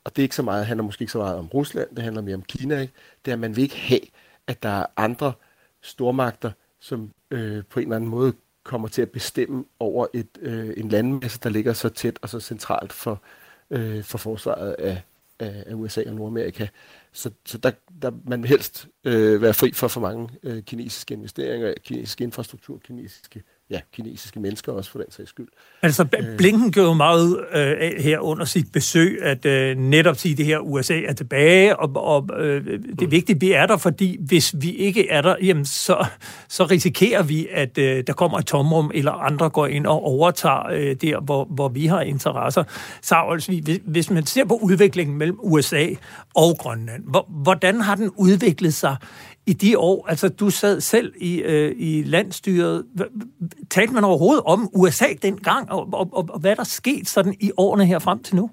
og det er ikke så meget, handler måske ikke så meget om Rusland, det handler mere om Kina, ikke? det er, at man vil ikke have, at der er andre stormagter, som øh, på en eller anden måde kommer til at bestemme over et, øh, en landmasse, der ligger så tæt og så centralt for, øh, for forsvaret af, af, af USA og Nordamerika. Så, så der, der man vil helst øh, være fri for for mange øh, kinesiske investeringer, kinesisk infrastruktur, kinesiske ja, kinesiske mennesker også for den sags skyld. Altså, øh. Blinken gør jo meget øh, her under sit besøg, at øh, netop sige, at det her USA er tilbage, og, og øh, det er vigtigt, at vi er der, fordi hvis vi ikke er der, jamen, så, så risikerer vi, at øh, der kommer et tomrum, eller andre går ind og overtager øh, der, hvor, hvor vi har interesser. Så altså, hvis, hvis man ser på udviklingen mellem USA og Grønland, hvor, hvordan har den udviklet sig i de år, altså du sad selv i, øh, i landstyret, talte man overhovedet om USA dengang, og, og, og, og hvad der skete sådan i årene her frem til nu?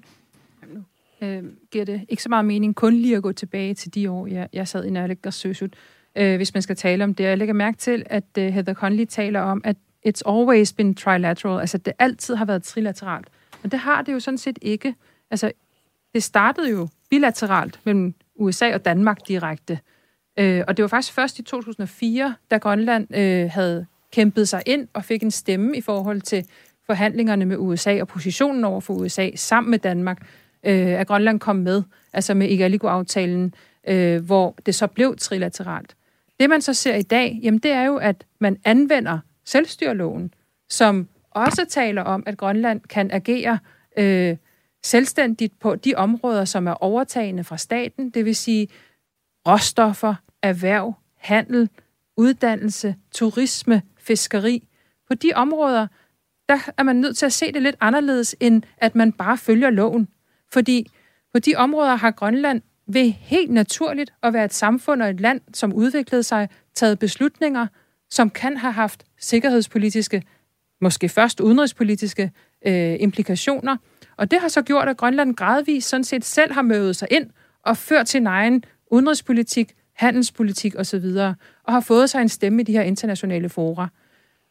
Øh, giver det ikke så meget mening kun lige at gå tilbage til de år, jeg, jeg sad i naalakkersuisut, øh, hvis man skal tale om det. Jeg lægger mærke til, at øh, Heather Conley taler om, at it's always been trilateral, altså det altid har været trilateralt. Men det har det jo sådan set ikke. Altså, det startede jo bilateralt mellem USA og Danmark direkte Øh, og det var faktisk først i 2004, da Grønland øh, havde kæmpet sig ind og fik en stemme i forhold til forhandlingerne med USA og positionen over for USA sammen med Danmark, øh, at Grønland kom med, altså med Igaliku-aftalen, øh, hvor det så blev trilateralt. Det man så ser i dag, jamen det er jo, at man anvender selvstyrloven, som også taler om, at Grønland kan agere øh, selvstændigt på de områder, som er overtagende fra staten, det vil sige råstoffer, erhverv, handel, uddannelse, turisme, fiskeri. På de områder, der er man nødt til at se det lidt anderledes, end at man bare følger loven. Fordi på de områder har Grønland ved helt naturligt at være et samfund og et land, som udviklede sig, taget beslutninger, som kan have haft sikkerhedspolitiske, måske først udenrigspolitiske øh, implikationer. Og det har så gjort, at Grønland gradvist sådan set selv har mødet sig ind og ført sin egen udenrigspolitik, handelspolitik osv., og har fået sig en stemme i de her internationale fora.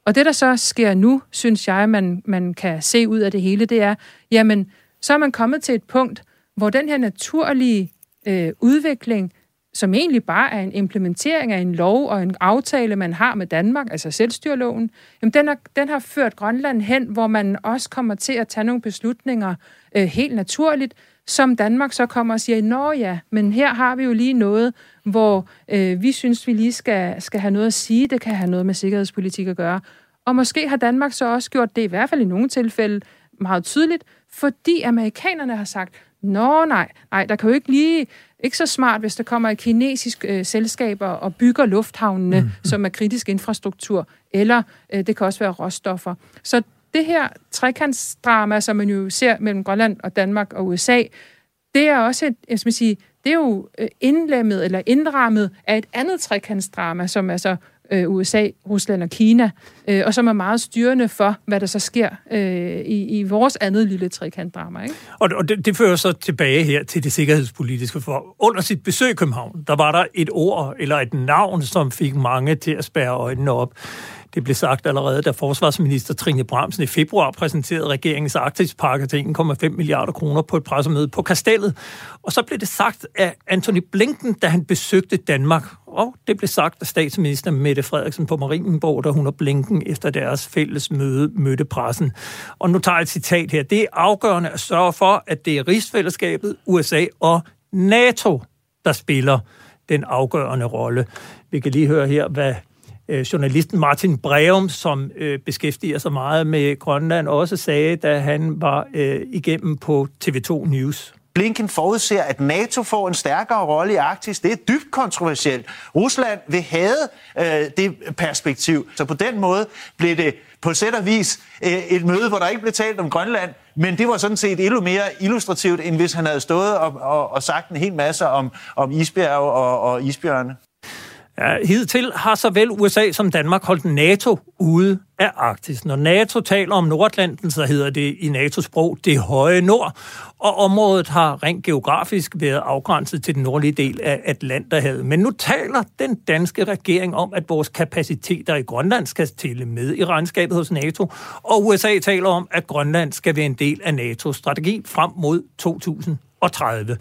Og det, der så sker nu, synes jeg, man, man kan se ud af det hele, det er, jamen, så er man kommet til et punkt, hvor den her naturlige øh, udvikling, som egentlig bare er en implementering af en lov og en aftale, man har med Danmark, altså selvstyrloven, jamen den, har, den har ført Grønland hen, hvor man også kommer til at tage nogle beslutninger øh, helt naturligt, som Danmark så kommer og siger, nå ja, men her har vi jo lige noget, hvor øh, vi synes, vi lige skal, skal have noget at sige, det kan have noget med sikkerhedspolitik at gøre. Og måske har Danmark så også gjort det, i hvert fald i nogle tilfælde, meget tydeligt, fordi amerikanerne har sagt, nå nej, nej, der kan jo ikke lige, ikke så smart, hvis der kommer et kinesisk øh, selskab og bygger lufthavnene, mm. som er kritisk infrastruktur, eller øh, det kan også være råstoffer. Så det her trekantsdrama, som man jo ser mellem Grønland og Danmark og USA, det er også et, jeg skal sige, det er jo øh, indlemmet eller indrammet af et andet trekantsdrama, som altså øh, USA, Rusland og Kina, øh, og som er meget styrende for, hvad der så sker øh, i, i vores andet lille trekantdrama. Ikke? Og, og det, det fører så tilbage her til det sikkerhedspolitiske, for under sit besøg i København, der var der et ord eller et navn, som fik mange til at spærre øjnene op. Det blev sagt allerede, da forsvarsminister Trine Bramsen i februar præsenterede regeringens Arktispakke til 1,5 milliarder kroner på et pressemøde på Kastellet. Og så blev det sagt af Anthony Blinken, da han besøgte Danmark. Og det blev sagt af statsminister Mette Frederiksen på Marienborg, da hun og Blinken efter deres fælles møde mødte pressen. Og nu tager jeg et citat her. Det er afgørende at sørge for, at det er rigsfællesskabet, USA og NATO, der spiller den afgørende rolle. Vi kan lige høre her, hvad øh, journalisten Martin Breum, som øh, beskæftiger sig meget med Grønland, også sagde, da han var øh, igennem på TV2 News. Blinken forudser, at NATO får en stærkere rolle i Arktis. Det er dybt kontroversielt. Rusland vil have øh, det perspektiv. Så på den måde blev det på sæt og vis øh, et møde, hvor der ikke blev talt om Grønland, men det var sådan set endnu mere illustrativt, end hvis han havde stået og, og, og sagt en hel masse om, om isbjerg og, og isbjørne. Ja, hidtil har såvel USA som Danmark holdt NATO ude af Arktis. Når NATO taler om Nordatlanten, så hedder det i NATO-sprog det høje nord, og området har rent geografisk været afgrænset til den nordlige del af Atlanterhavet. Men nu taler den danske regering om, at vores kapaciteter i Grønland skal tælle med i regnskabet hos NATO, og USA taler om, at Grønland skal være en del af NATO's strategi frem mod 2030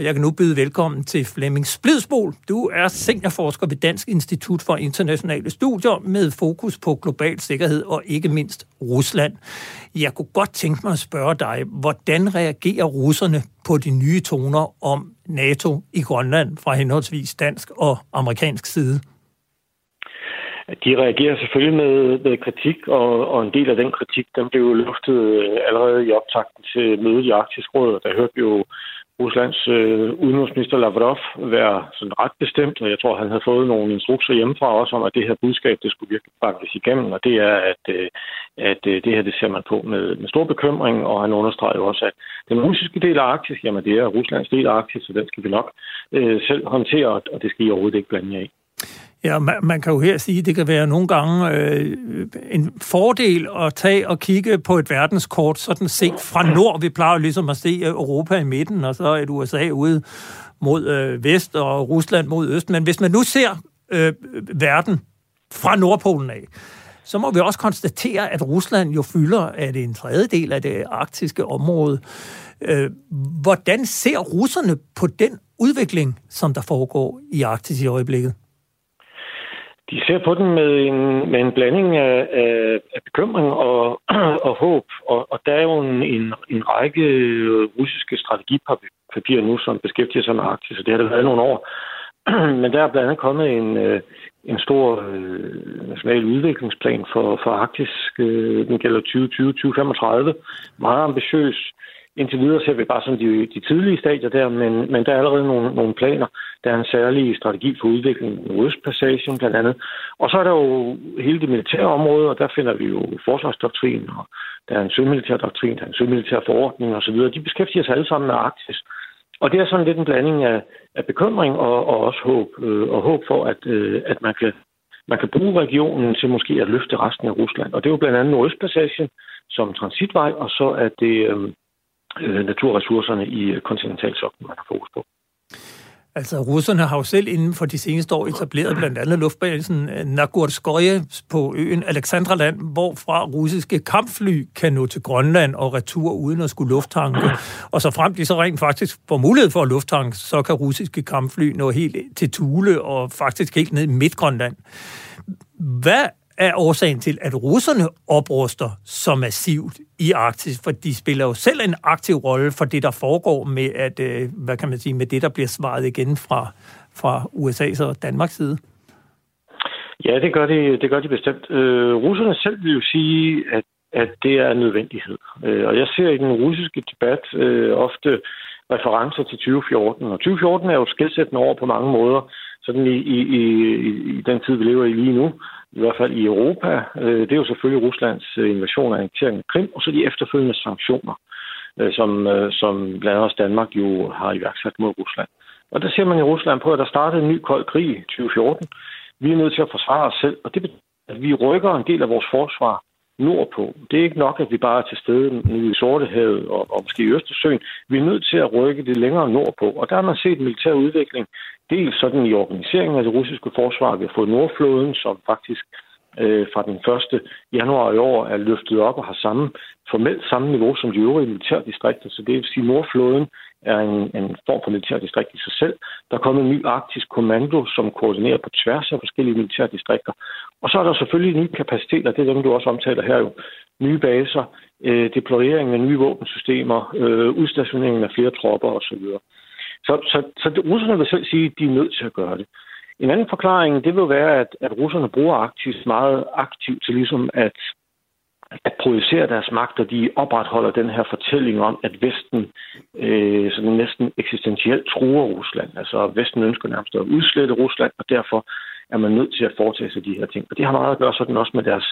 og jeg kan nu byde velkommen til Flemming Splidsbol. Du er seniorforsker ved Dansk Institut for Internationale Studier med fokus på global sikkerhed og ikke mindst Rusland. Jeg kunne godt tænke mig at spørge dig, hvordan reagerer russerne på de nye toner om NATO i Grønland fra henholdsvis dansk og amerikansk side? De reagerer selvfølgelig med, med kritik, og, og en del af den kritik, den blev luftet øh, allerede i optakten til mødet i Arktisk Råd. Der hørte vi jo Ruslands øh, udenrigsminister Lavrov være sådan ret bestemt, og jeg tror, han havde fået nogle instrukser hjemmefra også om, at det her budskab, det skulle virkelig bakkes igennem, og det er, at, øh, at øh, det her, det ser man på med, med stor bekymring, og han understreger jo også, at den russiske del af Arktis, jamen det er Ruslands del af Arktis, så den skal vi nok øh, selv håndtere, og det skal I overhovedet ikke blande jer i. Ja, man, man kan jo her sige, at det kan være nogle gange øh, en fordel at tage og kigge på et verdenskort, sådan set fra nord. Vi plejer jo ligesom at se øh, Europa i midten, og så et USA ude mod øh, vest og Rusland mod øst. Men hvis man nu ser øh, verden fra Nordpolen af, så må vi også konstatere, at Rusland jo fylder, at det en tredjedel af det arktiske område. Øh, hvordan ser russerne på den udvikling, som der foregår i Arktis i øjeblikket? De ser på den med en, med en blanding af, af, af bekymring og, <clears throat> og håb. Og, og der er jo en, en, en række øh, russiske strategipapirer nu, som beskæftiger sig med Arktis, og det har det været nogle år. <clears throat> Men der er blandt andet kommet en, øh, en stor øh, national udviklingsplan for, for Arktis. Den gælder 2020-2035. Meget ambitiøs. Indtil videre ser vi bare som de, de tidlige stadier der, men, men der er allerede nogle, nogle planer. Der er en særlig strategi for udviklingen i Østpassagen blandt andet. Og så er der jo hele det militære område, og der finder vi jo forsvarsdoktrin, og der er en sømilitær doktrin, der er en sømilitær forordning osv. De beskæftiger sig alle sammen med Arktis. Og det er sådan lidt en blanding af, af bekymring og, og også håb, øh, og håb for, at, øh, at man kan man kan bruge regionen til måske at løfte resten af Rusland. Og det er jo blandt andet Nordøstpassagen som transitvej, og så er det øh, øh, naturressourcerne i øh, kontinentalsoklen, man har fokus på. Altså, russerne har jo selv inden for de seneste år etableret blandt andet luftbasen øh, Nagorskoye på øen Alexandraland, hvorfra russiske kampfly kan nå til Grønland og retur uden at skulle lufttanke. Og så frem de så rent faktisk får mulighed for at lufttanke, så kan russiske kampfly nå helt til Tule og faktisk helt ned i Midtgrønland. Hvad er årsagen til, at russerne opruster så massivt i Arktis, for de spiller jo selv en aktiv rolle for det, der foregår med, at, øh, hvad kan man sige, med det, der bliver svaret igen fra, fra USA's og Danmarks side. Ja, det gør de, det gør de bestemt. Øh, russerne selv vil jo sige, at, at det er en nødvendighed. Øh, og jeg ser i den russiske debat øh, ofte referencer til 2014. Og 2014 er jo skældsættende over på mange måder, sådan i, i, i, i den tid, vi lever i lige nu i hvert fald i Europa, øh, det er jo selvfølgelig Ruslands øh, invasion og annektering af Krim, og så de efterfølgende sanktioner, øh, som, øh, som blandt andet Danmark jo har iværksat mod Rusland. Og der ser man i Rusland på, at der startede en ny kold krig i 2014. Vi er nødt til at forsvare os selv, og det betyder, at vi rykker en del af vores forsvar nordpå. Det er ikke nok, at vi bare er til stede nu i Sortehavet og, og måske i Østersøen. Vi er nødt til at rykke det længere nordpå. Og der har man set militær udvikling dels sådan i organiseringen af det russiske forsvar. Vi har fået Nordflåden, som faktisk øh, fra den 1. januar i år er løftet op og har samme formelt samme niveau som de øvrige militærdistrikter. Så det vil sige, at Nordflåden er en, en form for militærdistrikt i sig selv. Der er kommet en ny arktisk kommando, som koordinerer på tværs af forskellige militærdistrikter. Og så er der selvfølgelig nye kapaciteter, det er dem, du også omtaler her jo. Nye baser, øh, deployering af nye våbensystemer, øh, udstationeringen af flere tropper osv. Så, så, så det, russerne vil selv sige, at de er nødt til at gøre det. En anden forklaring, det vil være, at, at russerne bruger Arktis meget aktivt til ligesom at, at projicere deres magt, og de opretholder den her fortælling om, at Vesten øh, sådan næsten eksistentielt truer Rusland. Altså Vesten ønsker nærmest at udslette Rusland, og derfor er man nødt til at foretage sig de her ting. Og det har meget at gøre sådan også med deres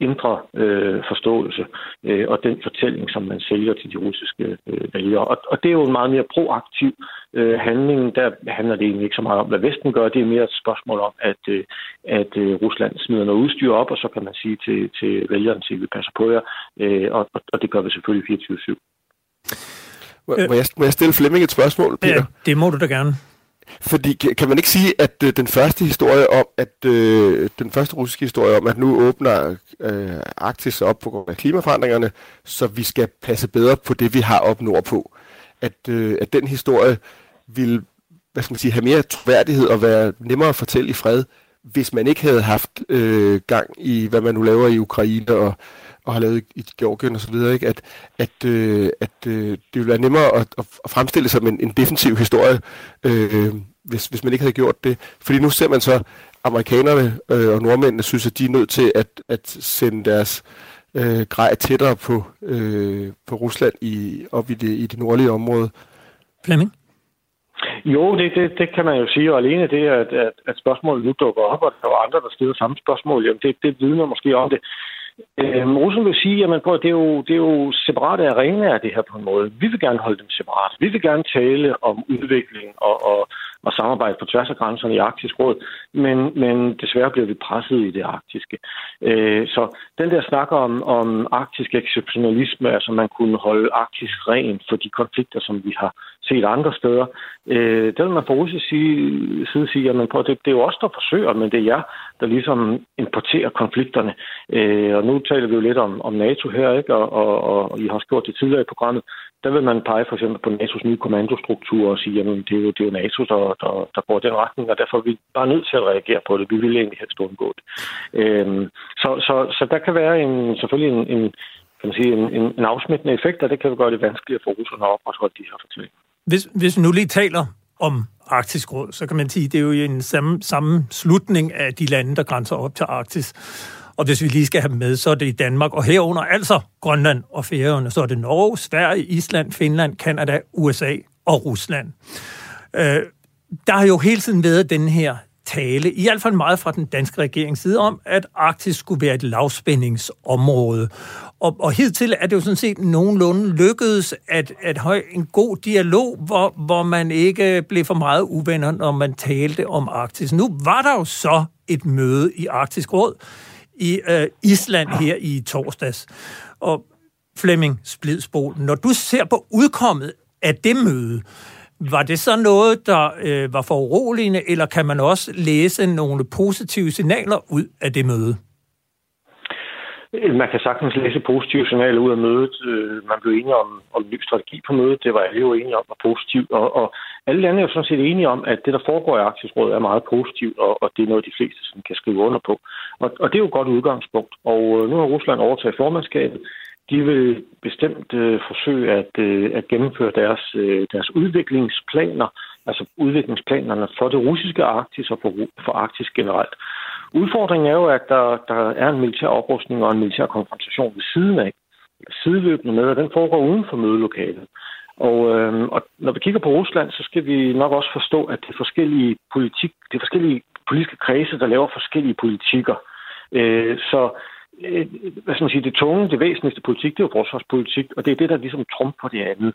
indre øh, forståelse øh, og den fortælling, som man sælger til de russiske øh, vælgere. Og, og det er jo en meget mere proaktiv øh, handling. Der handler det egentlig ikke så meget om, hvad Vesten gør. Det er mere et spørgsmål om, at, øh, at øh, Rusland smider noget udstyr op, og så kan man sige til, til vælgerne, at vi passer på jer. Øh, og, og det gør vi selvfølgelig 24-7. Må, må, jeg, må jeg stille Flemming et spørgsmål, Peter? Ja, det må du da gerne. Fordi kan man ikke sige, at øh, den første historie om, at øh, den første russiske historie om, at nu åbner øh, Arktis op på grund af klimaforandringerne, så vi skal passe bedre på det, vi har op nordpå, at, øh, at den historie vil hvad skal man sige, have mere troværdighed og være nemmere at fortælle i fred, hvis man ikke havde haft øh, gang i, hvad man nu laver i Ukraine og, og har lavet i Georgien osv., ikke? at, at, øh, at øh, det ville være nemmere at, at fremstille som en, en defensiv historie, øh, hvis, hvis man ikke havde gjort det. Fordi nu ser man så, amerikanerne øh, og nordmændene synes, at de er nødt til at, at sende deres øh, grej tættere på, øh, på Rusland i, op i det, i det nordlige område. Flemming? Jo, det, det, det kan man jo sige, og alene det, at, at, at spørgsmålet nu dukker op, og der er andre, der stiller samme spørgsmål, jamen det, det vidner måske om det. Øhm, Rusland vil sige, at det, er jo, det er jo separate arenaer, det her på en måde. Vi vil gerne holde dem separat. Vi vil gerne tale om udvikling og, og, og samarbejde på tværs af grænserne i Arktisk Råd, men, men desværre bliver vi presset i det arktiske. Øh, så den der snakker om, om arktisk exceptionalisme, altså man kunne holde Arktis ren for de konflikter, som vi har set andre steder, øh, der vil man fra russisk side, sige, at det, det er jo os, der forsøger, men det er jer, der ligesom importerer konflikterne. Øh, og nu taler vi jo lidt om, om NATO her, ikke? Og, og, og I har også gjort det tidligere i programmet der vil man pege for eksempel på NATO's nye kommandostruktur og sige, at det er jo, det er jo NATO, der, der, der går den retning, og derfor er vi bare nødt til at reagere på det. Vi vil egentlig helst undgå det. Øhm, så, så, så der kan være en, selvfølgelig en, en, kan man sige, en, en, en afsmittende effekt, og det kan gøre det vanskeligere for russerne at opretholde de her fortællinger. Hvis, hvis vi nu lige taler om Arktisk Råd, så kan man sige, at det er jo en samme, samme slutning af de lande, der grænser op til Arktis. Og hvis vi lige skal have med, så er det i Danmark, og herunder altså Grønland og Færøerne. Så er det Norge, Sverige, Island, Finland, Kanada, USA og Rusland. Øh, der har jo hele tiden været den her tale, i hvert fald meget fra den danske regerings side, om, at Arktis skulle være et lavspændingsområde. Og, og hidtil er det jo sådan set nogenlunde lykkedes at, at have en god dialog, hvor, hvor man ikke blev for meget uvenner, når man talte om Arktis. Nu var der jo så et møde i Arktisk Råd, i øh, Island her i torsdags. Og Flemming Splidsbol, når du ser på udkommet af det møde, var det så noget, der øh, var foruroligende, eller kan man også læse nogle positive signaler ud af det møde? Man kan sagtens læse positive signaler ud af mødet. Øh, man blev enige om, om en ny strategi på mødet. Det var alle jo enige om var positivt. Og, og alle lande er jo sådan set enige om, at det, der foregår i Arktisk Råd, er meget positivt, og, og det er noget, de fleste sådan, kan skrive under på. Og, og det er jo et godt udgangspunkt. Og øh, nu har Rusland overtaget formandskabet. De vil bestemt øh, forsøge at, øh, at gennemføre deres, øh, deres udviklingsplaner, altså udviklingsplanerne for det russiske Arktis og for, for Arktis generelt. Udfordringen er jo, at der, der er en militær oprustning og en militær konfrontation ved siden af, sideløbende med, og den foregår uden for mødelokalet. Og, øh, og når vi kigger på Rusland, så skal vi nok også forstå, at det er forskellige, politik, det er forskellige politiske kredse, der laver forskellige politikker. Øh, så Øh, hvad skal man sige, det tunge, det væsentligste politik, det er jo forsvarspolitik, og det er det, der ligesom trumfer det andet.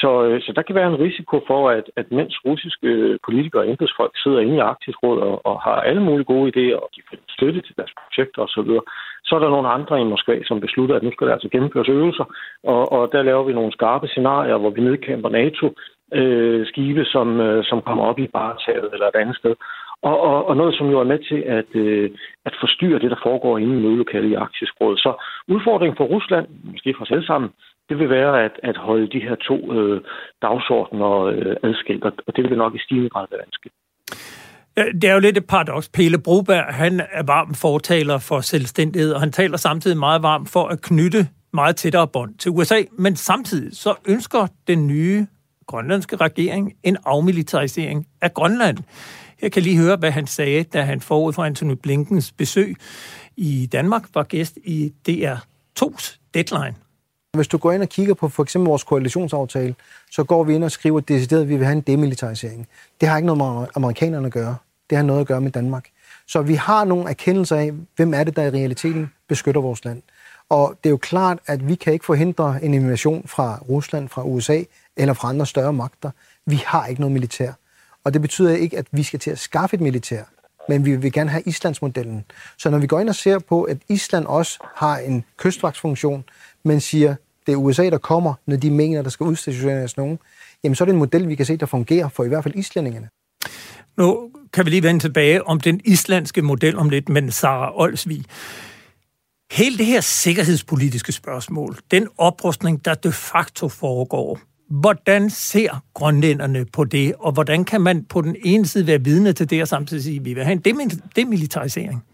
Så, øh, så der kan være en risiko for, at, at mens russiske øh, politikere og embedsfolk sidder inde i Arktisk Råd og, og har alle mulige gode idéer, og de får støtte til deres projekter osv., så, så er der nogle andre i Moskva, som beslutter, at nu skal der altså gennemføres øvelser, og, og der laver vi nogle skarpe scenarier, hvor vi nedkæmper NATO, øh, skibe, som, øh, som kommer op i Bartaget eller et andet sted. Og, og, og noget, som jo er med til at, øh, at forstyrre det, der foregår inde i mødelokalet i Arktisk Råd. Så udfordringen for Rusland, måske for os alle sammen, det vil være at, at holde de her to øh, dagsordner øh, adskilt, og det vil nok i stigende grad være vanskeligt. Det er jo lidt et paradoks. Pele Broberg, han er varm fortaler for selvstændighed, og han taler samtidig meget varmt for at knytte meget tættere bånd til USA, men samtidig så ønsker den nye grønlandske regering en afmilitarisering af Grønland. Jeg kan lige høre, hvad han sagde, da han forud for Anthony Blinkens besøg i Danmark var gæst i DR2's Deadline. Hvis du går ind og kigger på for eksempel vores koalitionsaftale, så går vi ind og skriver decideret, at vi vil have en demilitarisering. Det har ikke noget med amerikanerne at gøre. Det har noget at gøre med Danmark. Så vi har nogle erkendelser af, hvem er det, der i realiteten beskytter vores land. Og det er jo klart, at vi kan ikke forhindre en invasion fra Rusland, fra USA eller fra andre større magter. Vi har ikke noget militær. Og det betyder ikke, at vi skal til at skaffe et militær, men vi vil gerne have Islandsmodellen. Så når vi går ind og ser på, at Island også har en kystvagtsfunktion, men siger, det er USA, der kommer, når de mener, der skal udstationeres nogen, jamen så er det en model, vi kan se, der fungerer for i hvert fald islændingene. Nu kan vi lige vende tilbage om den islandske model om lidt, men Sara Olsvig. Hele det her sikkerhedspolitiske spørgsmål, den oprustning, der de facto foregår, Hvordan ser grønlænderne på det, og hvordan kan man på den ene side være vidne til det, og samtidig sige, at vi vil have en demilitarisering?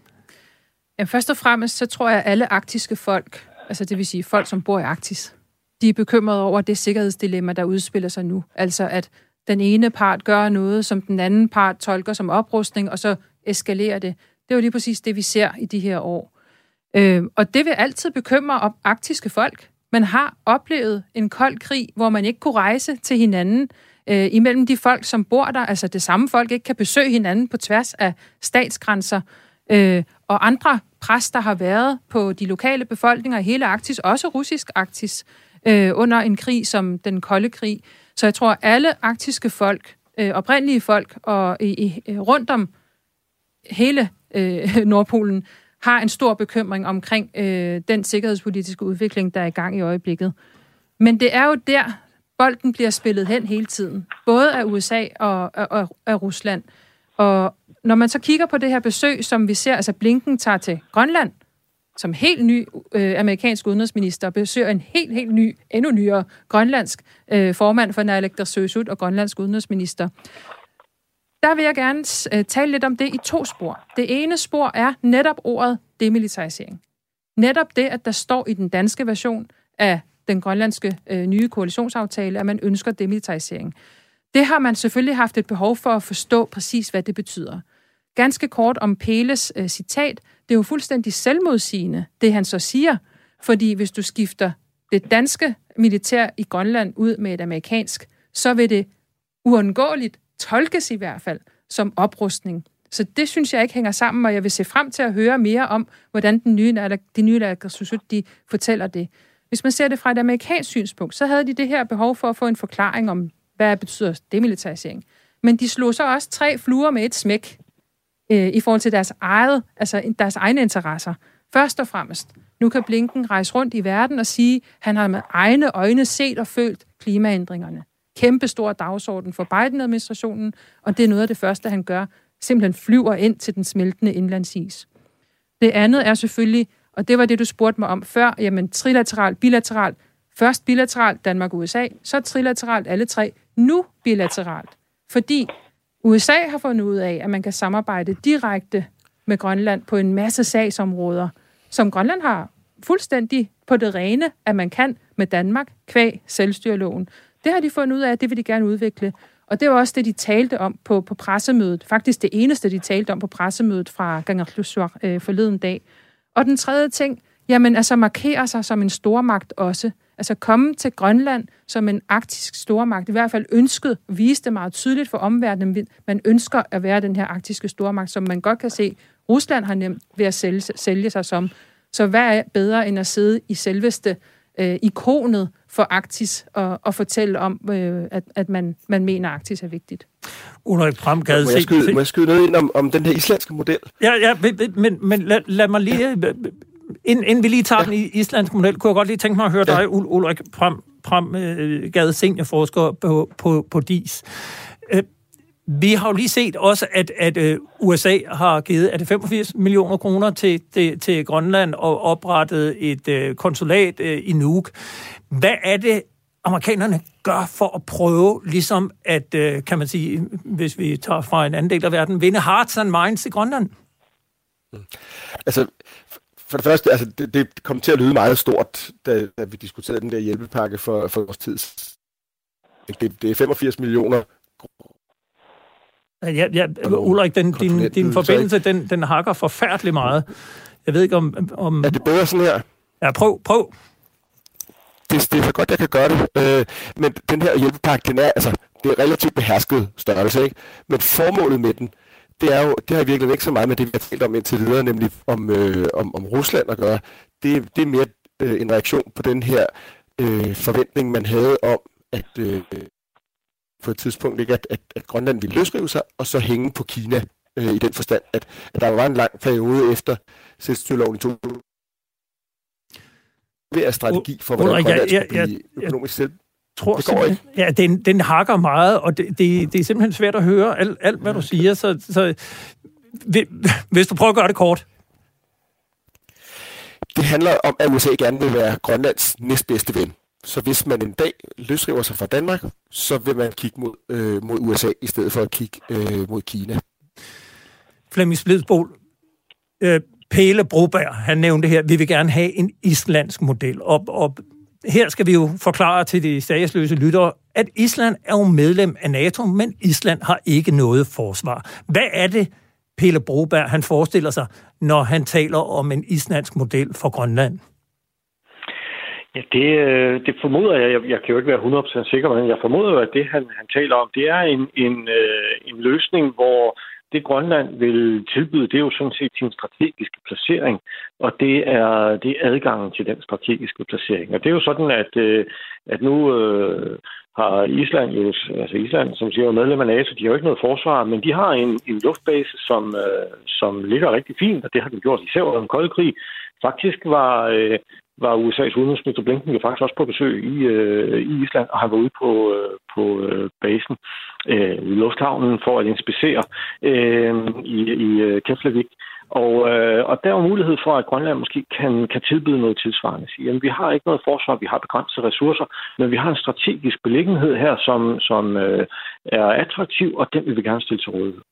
Ja, først og fremmest, så tror jeg, at alle arktiske folk, altså det vil sige folk, som bor i Arktis, de er bekymrede over det sikkerhedsdilemma, der udspiller sig nu. Altså at den ene part gør noget, som den anden part tolker som oprustning, og så eskalerer det. Det er jo lige præcis det, vi ser i de her år. Øh, og det vil altid bekymre op arktiske folk. Man har oplevet en kold krig, hvor man ikke kunne rejse til hinanden øh, imellem de folk, som bor der. Altså det samme folk ikke kan besøge hinanden på tværs af statsgrænser. Øh, og andre pres, der har været på de lokale befolkninger i hele Arktis, også russisk Arktis, øh, under en krig som den kolde krig. Så jeg tror, alle arktiske folk øh, oprindelige folk og i, i, rundt om hele øh, <laughs> Nordpolen har en stor bekymring omkring øh, den sikkerhedspolitiske udvikling, der er i gang i øjeblikket. Men det er jo der, bolden bliver spillet hen hele tiden, både af USA og, og, af Rusland. Og når man så kigger på det her besøg, som vi ser, altså Blinken tager til Grønland, som helt ny øh, amerikansk udenrigsminister, besøger en helt, helt ny, endnu nyere grønlandsk øh, formand for Naalakkersuisut og grønlandsk udenrigsminister. Der vil jeg gerne øh, tale lidt om det i to spor. Det ene spor er netop ordet demilitarisering. Netop det, at der står i den danske version af den grønlandske øh, nye koalitionsaftale, at man ønsker demilitarisering. Det har man selvfølgelig haft et behov for at forstå præcis, hvad det betyder. Ganske kort om Peles øh, citat. Det er jo fuldstændig selvmodsigende, det han så siger. Fordi hvis du skifter det danske militær i Grønland ud med et amerikansk, så vil det uundgåeligt tolkes i hvert fald som oprustning. Så det synes jeg ikke hænger sammen, og jeg vil se frem til at høre mere om, hvordan den nye, de nye naalakkersuisut, de fortæller det. Hvis man ser det fra et amerikansk synspunkt, så havde de det her behov for at få en forklaring om, hvad betyder demilitarisering. Men de slog så også tre fluer med et smæk øh, i forhold til deres, eget, altså deres egne interesser. Først og fremmest, nu kan Blinken rejse rundt i verden og sige, at han har med egne øjne set og følt klimaændringerne. Kæmpe stor dagsorden for Biden-administrationen, og det er noget af det første, han gør. Simpelthen flyver ind til den smeltende indlandsis. Det andet er selvfølgelig, og det var det, du spurgte mig om før, jamen trilateralt, bilateralt. Først bilateralt Danmark-USA, så trilateralt alle tre, nu bilateralt. Fordi USA har fundet ud af, at man kan samarbejde direkte med Grønland på en masse sagsområder, som Grønland har fuldstændig på det rene, at man kan med Danmark kvæg selvstyreloven. Det har de fundet ud af, at det vil de gerne udvikle. Og det var også det, de talte om på, på pressemødet. Faktisk det eneste, de talte om på pressemødet fra Gangerklusvar øh, forleden dag. Og den tredje ting, jamen altså markere sig som en stormagt også. Altså komme til Grønland som en arktisk stormagt. I hvert fald ønsket, viste det meget tydeligt for omverdenen. Man ønsker at være den her arktiske stormagt, som man godt kan se, Rusland har nemt ved at sælge, sælge sig som. Så hvad er bedre end at sidde i selveste øh, ikonet for Arktis og, og fortælle om, øh, at, at man, man mener, at Arktis er vigtigt. Ulrik Pram, gad må, jeg skyde, må jeg skyde noget ind om, om den her islandske model? Ja, ja men, men lad, lad mig lige... Ja. Inden, inden vi lige tager ja. den islandske model, kunne jeg godt lige tænke mig at høre ja. dig, Ulrik Pram, Pram øh, Gade seniorforsker på, på, på DIS. Øh, vi har jo lige set også, at, at uh, USA har givet er det 85 millioner kroner til, til, til Grønland og oprettet et uh, konsulat i Nuuk. Hvad er det, amerikanerne gør for at prøve, ligesom at, uh, kan man sige, hvis vi tager fra en anden del af verden, vinde hearts and minds i Grønland? Altså, for det første, altså, det, det kom til at lyde meget stort, da, da vi diskuterede den der hjælpepakke for, for vores tid. Det, det er 85 millioner Ja, ja, Ulrik, den, din, din forbindelse, den, den hakker forfærdeligt meget. Jeg ved ikke om... om... Er det bedre sådan her? Ja, prøv, prøv. Det, det er så godt, jeg kan gøre det. Øh, men den her hjælpepakke, den er, altså, det er relativt behersket størrelse, ikke? Men formålet med den, det er jo, det har virkelig ikke så meget med det, vi har talt om indtil videre, nemlig om, øh, om, om Rusland at gøre. Det, det er mere øh, en reaktion på den her øh, forventning, man havde om, at øh, på et tidspunkt, ikke, at, at, at Grønland ville løsrive sig, og så hænge på Kina øh, i den forstand, at, at der var en lang periode efter selvstyreloven i 2000 at strategi for, hvordan Ulrik, Grønland skulle blive økonomisk selv. Tror det går ikke. Ja, den, den hakker meget, og det, det, det er simpelthen svært at høre alt, alt hvad du siger, så, så hvis du prøver at gøre det kort. Det handler om, at USA gerne vil være Grønlands næstbedste ven. Så hvis man en dag løsriver sig fra Danmark, så vil man kigge mod, øh, mod USA, i stedet for at kigge øh, mod Kina. Flemming Splidsbol, øh, Pele Broberg, han nævnte her, vi vil gerne have en islandsk model. Og, og her skal vi jo forklare til de statsløse lyttere, at Island er jo medlem af NATO, men Island har ikke noget forsvar. Hvad er det, Pelle Broberg han forestiller sig, når han taler om en islandsk model for Grønland? Ja, det, øh, det formoder jeg. jeg. Jeg kan jo ikke være 100% sikker, men jeg formoder jo, at det, han, han taler om, det er en, en, øh, en løsning, hvor det Grønland vil tilbyde, det er jo sådan set sin strategiske placering, og det er, det er adgangen til den strategiske placering. Og det er jo sådan, at, øh, at nu øh, har Island jo, altså Island, som siger, er medlem af NATO, de har jo ikke noget forsvar, men de har en, en luftbase, som, øh, som ligger rigtig fint, og det har de gjort især under den kolde krig. Faktisk var, øh, var USA's udenrigsminister Blinken jo faktisk også på besøg i, øh, i Island, og han var ude på, øh, på øh, basen øh, lufthavnen for at inspicere øh, i, i øh, Keflavik. Og, øh, og der er jo mulighed for, at Grønland måske kan, kan tilbyde noget tilsvarende. Sige, jamen, vi har ikke noget forsvar, vi har begrænsede ressourcer, men vi har en strategisk beliggenhed her, som, som øh, er attraktiv, og den vil vi gerne stille til rådighed.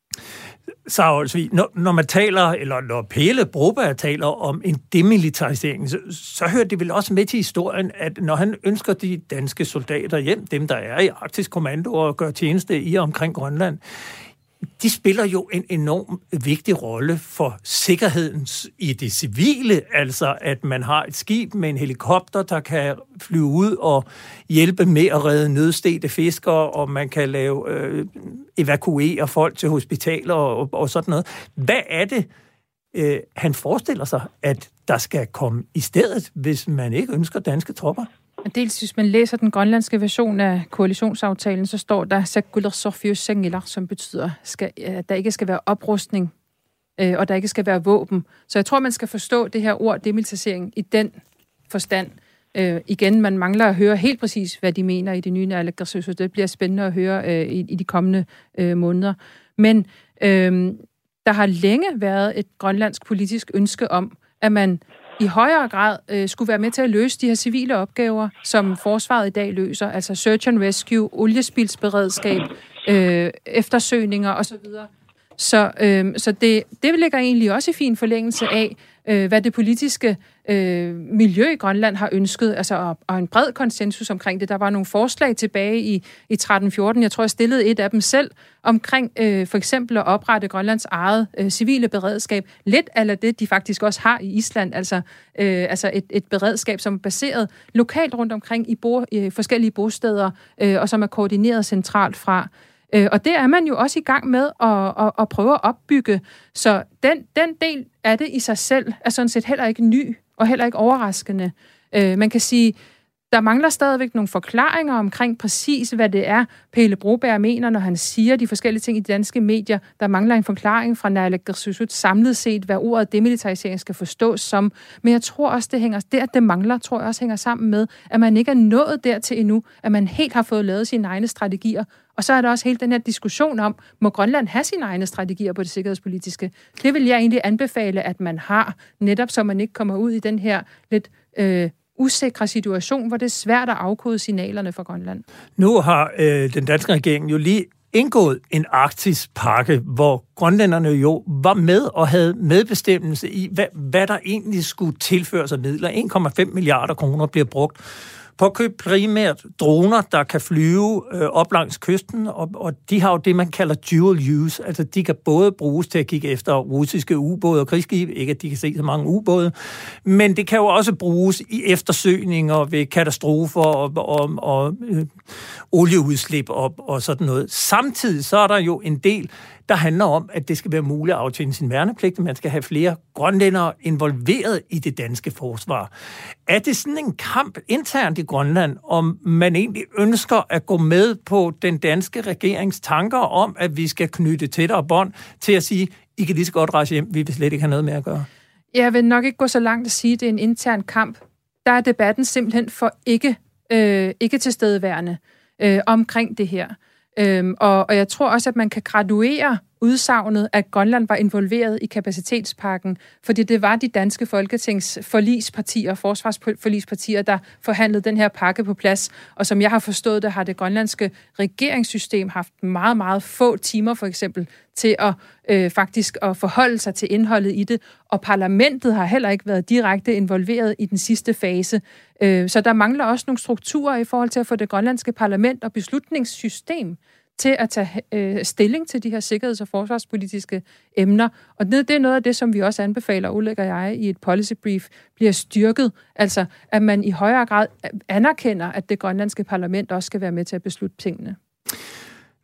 Olsvig, når, når man taler, eller når Pelle Broberg taler om en demilitarisering, så, så hører det vel også med til historien, at når han ønsker de danske soldater hjem, dem der er i Arktisk Kommando og gør tjeneste i og omkring Grønland, de spiller jo en enorm vigtig rolle for sikkerheden i det civile, altså at man har et skib med en helikopter, der kan flyve ud og hjælpe med at redde nødstede fiskere, og man kan lave øh, evakuere folk til hospitaler og, og sådan noget. Hvad er det, øh, han forestiller sig, at der skal komme i stedet, hvis man ikke ønsker danske tropper? Dels hvis man læser den grønlandske version af koalitionsaftalen, så står der Sakuller Sofius som betyder, øh, at der ikke skal være oprustning, øh, og der ikke skal være våben. Så jeg tror, man skal forstå det her ord demilitarisering i den forstand. Øh, igen, man mangler at høre helt præcis, hvad de mener i det nye nærlæggersøg, så det bliver spændende at høre øh, i, i de kommende øh, måneder. Men øh, der har længe været et grønlandsk politisk ønske om, at man i højere grad øh, skulle være med til at løse de her civile opgaver, som forsvaret i dag løser, altså search and rescue, oliespilsberedskab, øh, eftersøgninger osv. Så, øh, så det, det ligger egentlig også i fin forlængelse af, øh, hvad det politiske øh, miljø i Grønland har ønsket, altså og, og en bred konsensus omkring det. Der var nogle forslag tilbage i, i 13-14, jeg tror, jeg stillede et af dem selv, omkring øh, for eksempel at oprette Grønlands eget øh, civile beredskab, lidt eller det, de faktisk også har i Island, altså, øh, altså et, et beredskab, som er baseret lokalt rundt omkring i, bo, i forskellige bosteder, øh, og som er koordineret centralt fra. Øh, og det er man jo også i gang med at, at, at prøve at opbygge. Så den, den del af det i sig selv er sådan set heller ikke ny og heller ikke overraskende. Øh, man kan sige, der mangler stadigvæk nogle forklaringer omkring præcis, hvad det er, Pelle Broberg mener, når han siger de forskellige ting i de danske medier. Der mangler en forklaring fra Naalakkersuisut samlet set, hvad ordet demilitarisering skal forstås som. Men jeg tror også, det hænger, der det mangler, tror jeg også hænger sammen med, at man ikke er nået dertil endnu, at man helt har fået lavet sine egne strategier. Og så er der også hele den her diskussion om, må Grønland have sine egne strategier på det sikkerhedspolitiske? Det vil jeg egentlig anbefale, at man har, netop så man ikke kommer ud i den her lidt øh, usikre situation, hvor det er svært at afkode signalerne fra Grønland. Nu har øh, den danske regering jo lige indgået en arktisk pakke, hvor grønlænderne jo var med og havde medbestemmelse i, hvad, hvad der egentlig skulle tilføres af midler. 1,5 milliarder kroner bliver brugt på at købe primært droner, der kan flyve øh, op langs kysten, og, og de har jo det, man kalder dual use. Altså, de kan både bruges til at kigge efter russiske ubåde og krigsskibe, ikke at de kan se så mange ubåde, men det kan jo også bruges i eftersøgninger ved katastrofer og, og, og øh, olieudslip op og sådan noget. Samtidig så er der jo en del der handler om, at det skal være muligt at aftjene sin værnepligt, man skal have flere grønlændere involveret i det danske forsvar. Er det sådan en kamp internt i Grønland, om man egentlig ønsker at gå med på den danske regerings tanker om, at vi skal knytte tættere bånd til at sige, I kan lige så godt rejse hjem, vi vil slet ikke have noget med at gøre? Jeg vil nok ikke gå så langt at sige, at det er en intern kamp. Der er debatten simpelthen for ikke, øh, ikke tilstedeværende øh, omkring det her. Øhm, og, og jeg tror også, at man kan graduere udsagnet, at Grønland var involveret i kapacitetspakken, fordi det var de danske folketings forlispartier, forsvarsforlispartier, der forhandlede den her pakke på plads. Og som jeg har forstået det, har det grønlandske regeringssystem haft meget, meget få timer for eksempel til at øh, faktisk at forholde sig til indholdet i det. Og parlamentet har heller ikke været direkte involveret i den sidste fase. Øh, så der mangler også nogle strukturer i forhold til at få det grønlandske parlament og beslutningssystem til at tage øh, stilling til de her sikkerheds- og forsvarspolitiske emner. Og det, det er noget af det, som vi også anbefaler, Ulrik og jeg, i et policy brief, bliver styrket. Altså, at man i højere grad anerkender, at det grønlandske parlament også skal være med til at beslutte tingene.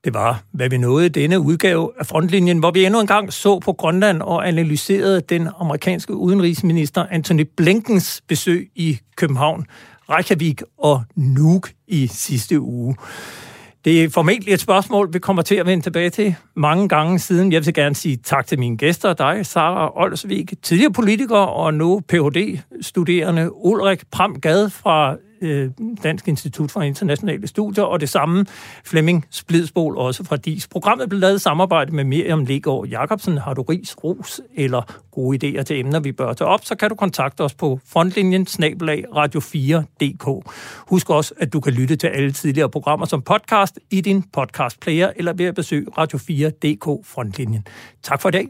Det var, hvad vi nåede i denne udgave af Frontlinjen, hvor vi endnu en gang så på Grønland og analyserede den amerikanske udenrigsminister Anthony Blinkens besøg i København, Reykjavik og Nuuk i sidste uge. Det er formentlig et spørgsmål, vi kommer til at vende tilbage til mange gange siden. Jeg vil gerne sige tak til mine gæster, dig, Sara Olsvig, tidligere politiker og nu Ph.D.-studerende Ulrik Pramgad fra øh, Dansk Institut for Internationale Studier, og det samme Flemming Splidsbol også fra DIS. Programmet blev lavet i samarbejde med Miriam Legaard Jacobsen. Har du ris, ros eller gode idéer til emner, vi bør tage op, så kan du kontakte os på frontlinjen snabelag radio4.dk. Husk også, at du kan lytte til alle tidligere programmer som podcast i din podcast player eller ved at besøge radio4.dk frontlinjen. Tak for i dag.